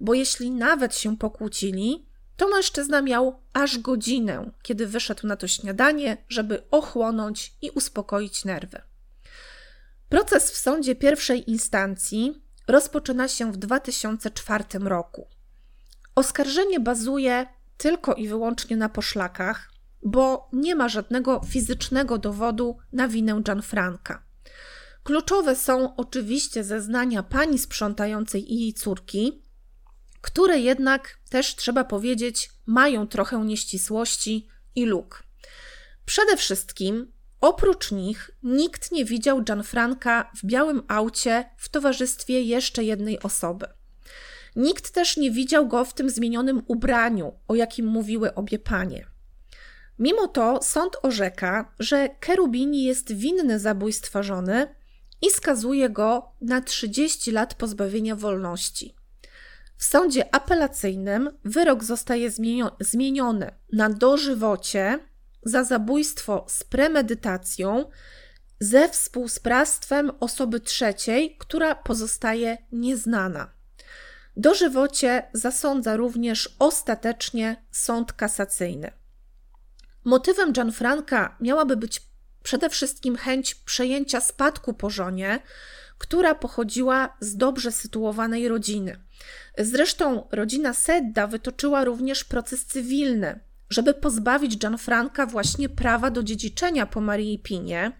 bo jeśli nawet się pokłócili, to mężczyzna miał aż godzinę, kiedy wyszedł na to śniadanie, żeby ochłonąć i uspokoić nerwy. Proces w sądzie pierwszej instancji rozpoczyna się w 2004 roku. Oskarżenie bazuje tylko i wyłącznie na poszlakach, bo nie ma żadnego fizycznego dowodu na winę Gianfranca. Kluczowe są oczywiście zeznania pani sprzątającej i jej córki, które jednak też trzeba powiedzieć mają trochę nieścisłości i luk. Przede wszystkim oprócz nich nikt nie widział Gianfranca w białym aucie w towarzystwie jeszcze jednej osoby. Nikt też nie widział go w tym zmienionym ubraniu, o jakim mówiły obie panie. Mimo to sąd orzeka, że Kerubini jest winny zabójstwa żony i skazuje go na 30 lat pozbawienia wolności. W sądzie apelacyjnym wyrok zostaje zmieniony na dożywocie za zabójstwo z premedytacją ze współsprawstwem osoby trzeciej, która pozostaje nieznana. Dożywocie zasądza również ostatecznie sąd kasacyjny. Motywem Gianfranca miałaby być przede wszystkim chęć przejęcia spadku po żonie, która pochodziła z dobrze sytuowanej rodziny. Zresztą rodzina Sedda wytoczyła również proces cywilny, żeby pozbawić Gianfranca właśnie prawa do dziedziczenia po Marii Pinie,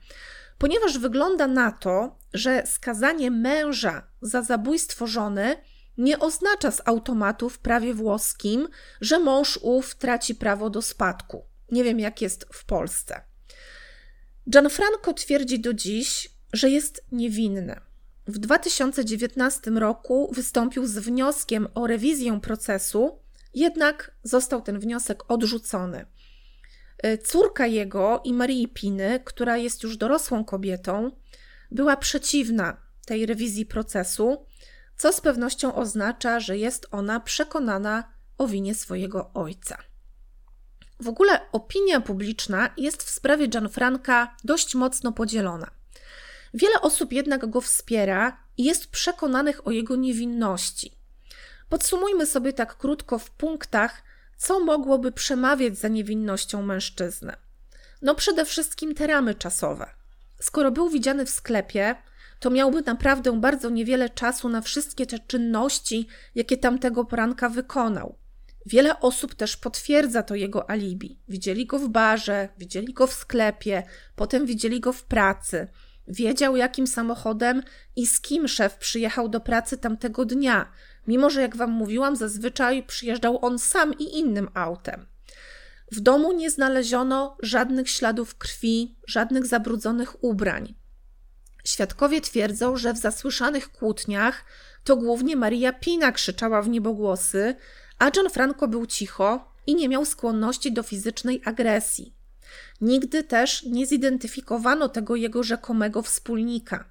ponieważ wygląda na to, że skazanie męża za zabójstwo żony nie oznacza z automatu w prawie włoskim, że mąż ów traci prawo do spadku. Nie wiem, jak jest w Polsce. Gianfranco twierdzi do dziś, że jest niewinny. W 2019 roku wystąpił z wnioskiem o rewizję procesu, jednak został ten wniosek odrzucony. E, córka jego i Marii Piny, która jest już dorosłą kobietą, była przeciwna tej rewizji procesu, co z pewnością oznacza, że jest ona przekonana o winie swojego ojca. W ogóle opinia publiczna jest w sprawie Gianfranca dość mocno podzielona. Wiele osób jednak go wspiera i jest przekonanych o jego niewinności. Podsumujmy sobie tak krótko w punktach, co mogłoby przemawiać za niewinnością mężczyzny. No przede wszystkim te ramy czasowe. Skoro był widziany w sklepie, to miałby naprawdę bardzo niewiele czasu na wszystkie te czynności, jakie tamtego poranka wykonał. Wiele osób też potwierdza to jego alibi. Widzieli go w barze, widzieli go w sklepie, potem widzieli go w pracy. Wiedział, jakim samochodem i z kim szef przyjechał do pracy tamtego dnia, mimo że, jak wam mówiłam, zazwyczaj przyjeżdżał on sam i innym autem. W domu nie znaleziono żadnych śladów krwi, żadnych zabrudzonych ubrań. Świadkowie twierdzą, że w zasłyszanych kłótniach to głównie Maria Pina krzyczała w niebogłosy, a Gianfranco był cicho i nie miał skłonności do fizycznej agresji. Nigdy też nie zidentyfikowano tego jego rzekomego wspólnika.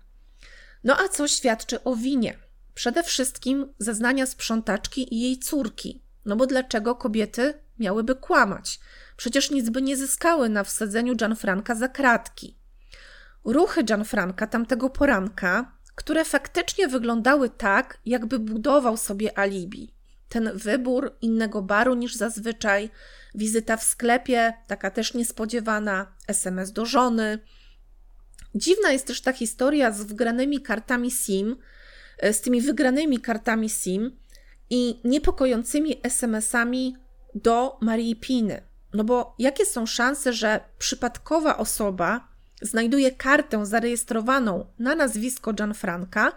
No a co świadczy o winie? Przede wszystkim zeznania sprzątaczki i jej córki. No bo dlaczego kobiety miałyby kłamać? Przecież nic by nie zyskały na wsadzeniu Gianfranca za kratki. Ruchy Gianfranca tamtego poranka, które faktycznie wyglądały tak, jakby budował sobie alibi. Ten wybór innego baru niż zazwyczaj, wizyta w sklepie, taka też niespodziewana, SMS do żony. Dziwna jest też ta historia z wgranymi kartami SIM, z tymi wygranymi kartami SIM i niepokojącymi SMS-ami do Marii Piny. No bo jakie są szanse, że przypadkowa osoba znajduje kartę zarejestrowaną na nazwisko Gianfranca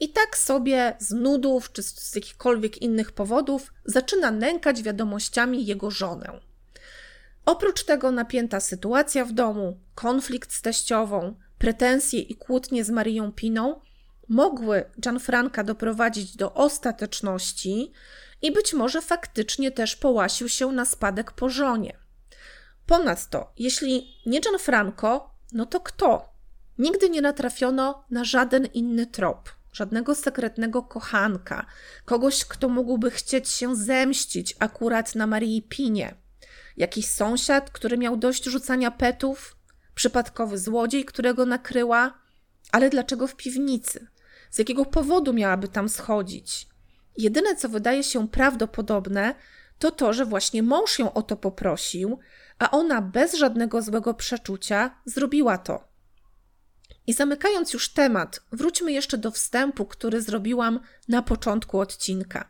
i tak sobie z nudów czy z jakichkolwiek innych powodów zaczyna nękać wiadomościami jego żonę. Oprócz tego napięta sytuacja w domu, konflikt z teściową, pretensje i kłótnie z Marią Piną mogły Gianfranca doprowadzić do ostateczności i być może faktycznie też połasił się na spadek po żonie. Ponadto, jeśli nie Gianfranco, no to kto? Nigdy nie natrafiono na żaden inny trop, żadnego sekretnego kochanka, kogoś, kto mógłby chcieć się zemścić akurat na Marii Pinie. Jakiś sąsiad, który miał dość rzucania petów, przypadkowy złodziej, którego nakryła, ale dlaczego w piwnicy? Z jakiego powodu miałaby tam schodzić? Jedyne, co wydaje się prawdopodobne, to to, że właśnie mąż ją o to poprosił, a ona bez żadnego złego przeczucia zrobiła to. I zamykając już temat, wróćmy jeszcze do wstępu, który zrobiłam na początku odcinka.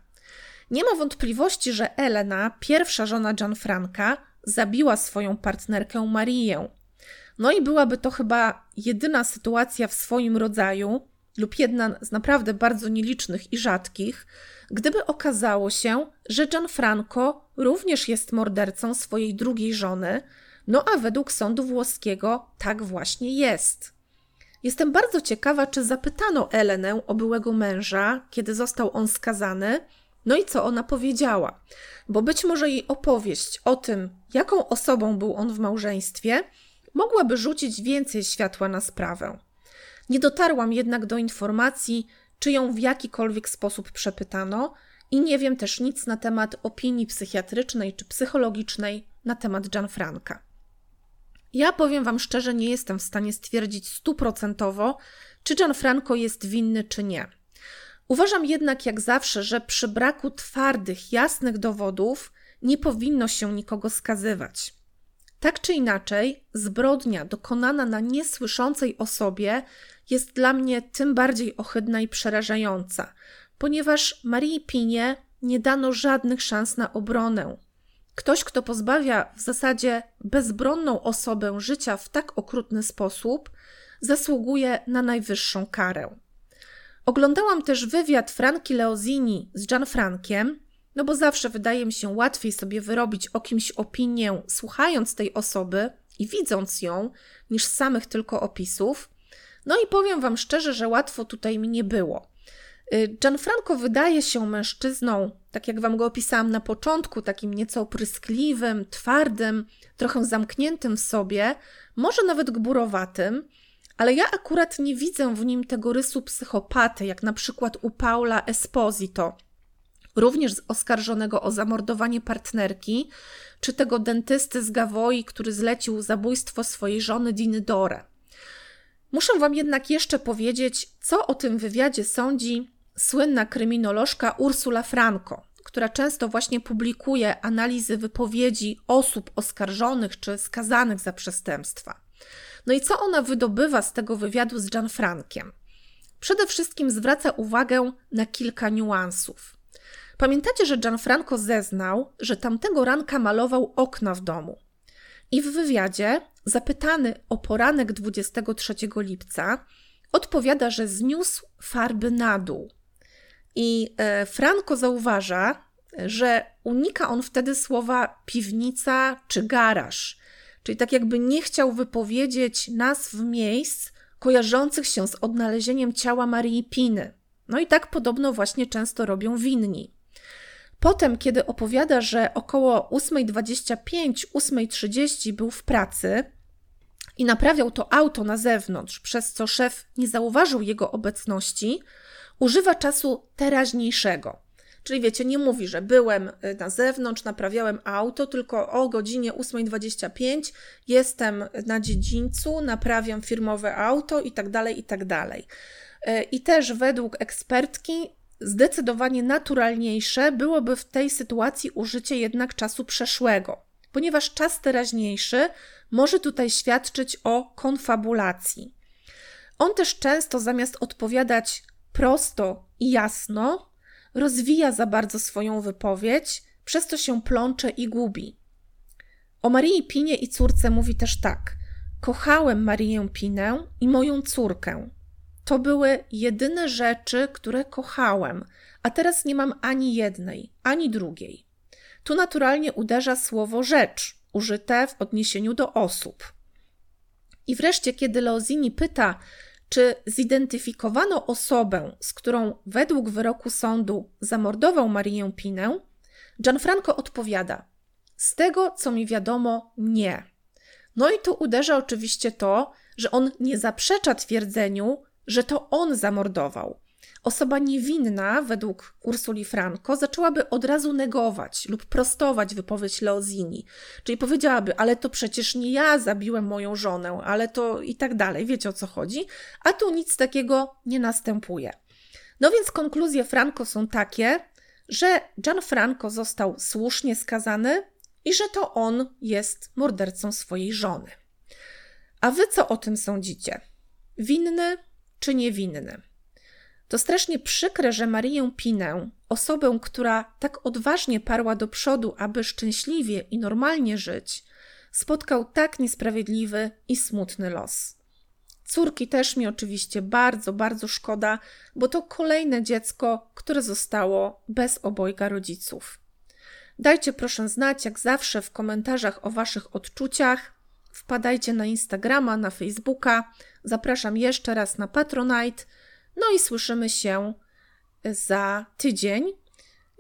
Nie ma wątpliwości, że Elena, pierwsza żona Gianfranca, zabiła swoją partnerkę Marię. No i byłaby to chyba jedyna sytuacja w swoim rodzaju, lub jedna z naprawdę bardzo nielicznych i rzadkich, gdyby okazało się, że Gianfranco również jest mordercą swojej drugiej żony, no a według sądu włoskiego tak właśnie jest. Jestem bardzo ciekawa, czy zapytano Elenę o byłego męża, kiedy został on skazany, no i co ona powiedziała, bo być może jej opowieść o tym, jaką osobą był on w małżeństwie, mogłaby rzucić więcej światła na sprawę. Nie dotarłam jednak do informacji, czy ją w jakikolwiek sposób przepytano, i nie wiem też nic na temat opinii psychiatrycznej czy psychologicznej na temat Gianfranca. Ja powiem Wam szczerze, nie jestem w stanie stwierdzić stuprocentowo, czy Gianfranco jest winny, czy nie. Uważam jednak, jak zawsze, że przy braku twardych, jasnych dowodów nie powinno się nikogo skazywać. Tak czy inaczej, zbrodnia dokonana na niesłyszącej osobie jest dla mnie tym bardziej ohydna i przerażająca, ponieważ Marii Pinie nie dano żadnych szans na obronę. Ktoś, kto pozbawia w zasadzie bezbronną osobę życia w tak okrutny sposób, zasługuje na najwyższą karę. Oglądałam też wywiad Franki Leozini z Gianfrankiem, no bo zawsze wydaje mi się łatwiej sobie wyrobić o kimś opinię, słuchając tej osoby i widząc ją, niż samych tylko opisów. No i powiem Wam szczerze, że łatwo tutaj mi nie było. Y, Gianfranco wydaje się mężczyzną, tak jak wam go opisałam na początku, takim nieco opryskliwym, twardym, trochę zamkniętym w sobie, może nawet gburowatym, ale ja akurat nie widzę w nim tego rysu psychopaty, jak na przykład u Paula Esposito, również oskarżonego o zamordowanie partnerki, czy tego dentysty z Gawoi, który zlecił zabójstwo swojej żony Diny Dore. Muszę Wam jednak jeszcze powiedzieć, co o tym wywiadzie sądzi słynna kryminolożka Ursula Franco, która często właśnie publikuje analizy wypowiedzi osób oskarżonych czy skazanych za przestępstwa. No i co ona wydobywa z tego wywiadu z Gianfrankiem? Przede wszystkim zwraca uwagę na kilka niuansów. Pamiętacie, że Gianfranco zeznał, że tamtego ranka malował okna w domu. I w wywiadzie, zapytany o poranek 23 lipca, odpowiada, że zniósł farby na dół. I e, Franco zauważa, że unika on wtedy słowa piwnica czy garaż, czyli tak jakby nie chciał wypowiedzieć nazw miejsc kojarzących się z odnalezieniem ciała Marii Piny. No i tak podobno właśnie często robią winni. Potem, kiedy opowiada, że około 8.25, 8.30 był w pracy i naprawiał to auto na zewnątrz, przez co szef nie zauważył jego obecności, używa czasu teraźniejszego. Czyli wiecie, nie mówi, że byłem y, na zewnątrz, naprawiałem auto, tylko o godzinie 8.25 jestem na dziedzińcu, naprawiam firmowe auto i tak dalej, i tak dalej. Y, I też według ekspertki zdecydowanie naturalniejsze byłoby w tej sytuacji użycie jednak czasu przeszłego, ponieważ czas teraźniejszy może tutaj świadczyć o konfabulacji. On też często zamiast odpowiadać prosto i jasno, rozwija za bardzo swoją wypowiedź, przez to się plącze i gubi. O Marii Pinie i córce mówi też tak: Kochałem Marię Pinę i moją córkę. To były jedyne rzeczy, które kochałem, a teraz nie mam ani jednej, ani drugiej. Tu naturalnie uderza słowo rzecz, użyte w odniesieniu do osób. I wreszcie, kiedy Leozini pyta, czy zidentyfikowano osobę, z którą według wyroku sądu zamordował Marię Pinę, Gianfranco odpowiada: Z tego, co mi wiadomo, nie. No i tu uderza oczywiście to, że on nie zaprzecza twierdzeniu, że to on zamordował. Osoba niewinna, według Ursuli Franco, zaczęłaby od razu negować lub prostować wypowiedź Leozini. Czyli powiedziałaby, ale to przecież nie ja zabiłem moją żonę, ale to i tak dalej, wiecie o co chodzi. A tu nic takiego nie następuje. No więc konkluzje Franco są takie, że Gianfranco został słusznie skazany i że to on jest mordercą swojej żony. A wy co o tym sądzicie? Winny czy niewinny? To strasznie przykre, że Marię Pinę, osobę, która tak odważnie parła do przodu, aby szczęśliwie i normalnie żyć, spotkał tak niesprawiedliwy i smutny los. Córki też mi oczywiście bardzo, bardzo szkoda, bo to kolejne dziecko, które zostało bez obojga rodziców. Dajcie proszę znać, jak zawsze, w komentarzach o Waszych odczuciach. Wpadajcie na Instagrama, na Facebooka. Zapraszam jeszcze raz na Patronite. No i słyszymy się za tydzień.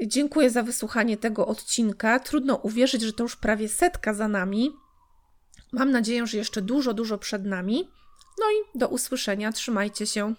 Dziękuję za wysłuchanie tego odcinka. Trudno uwierzyć, że to już prawie setka za nami. Mam nadzieję, że jeszcze dużo, dużo przed nami. No i do usłyszenia. Trzymajcie się.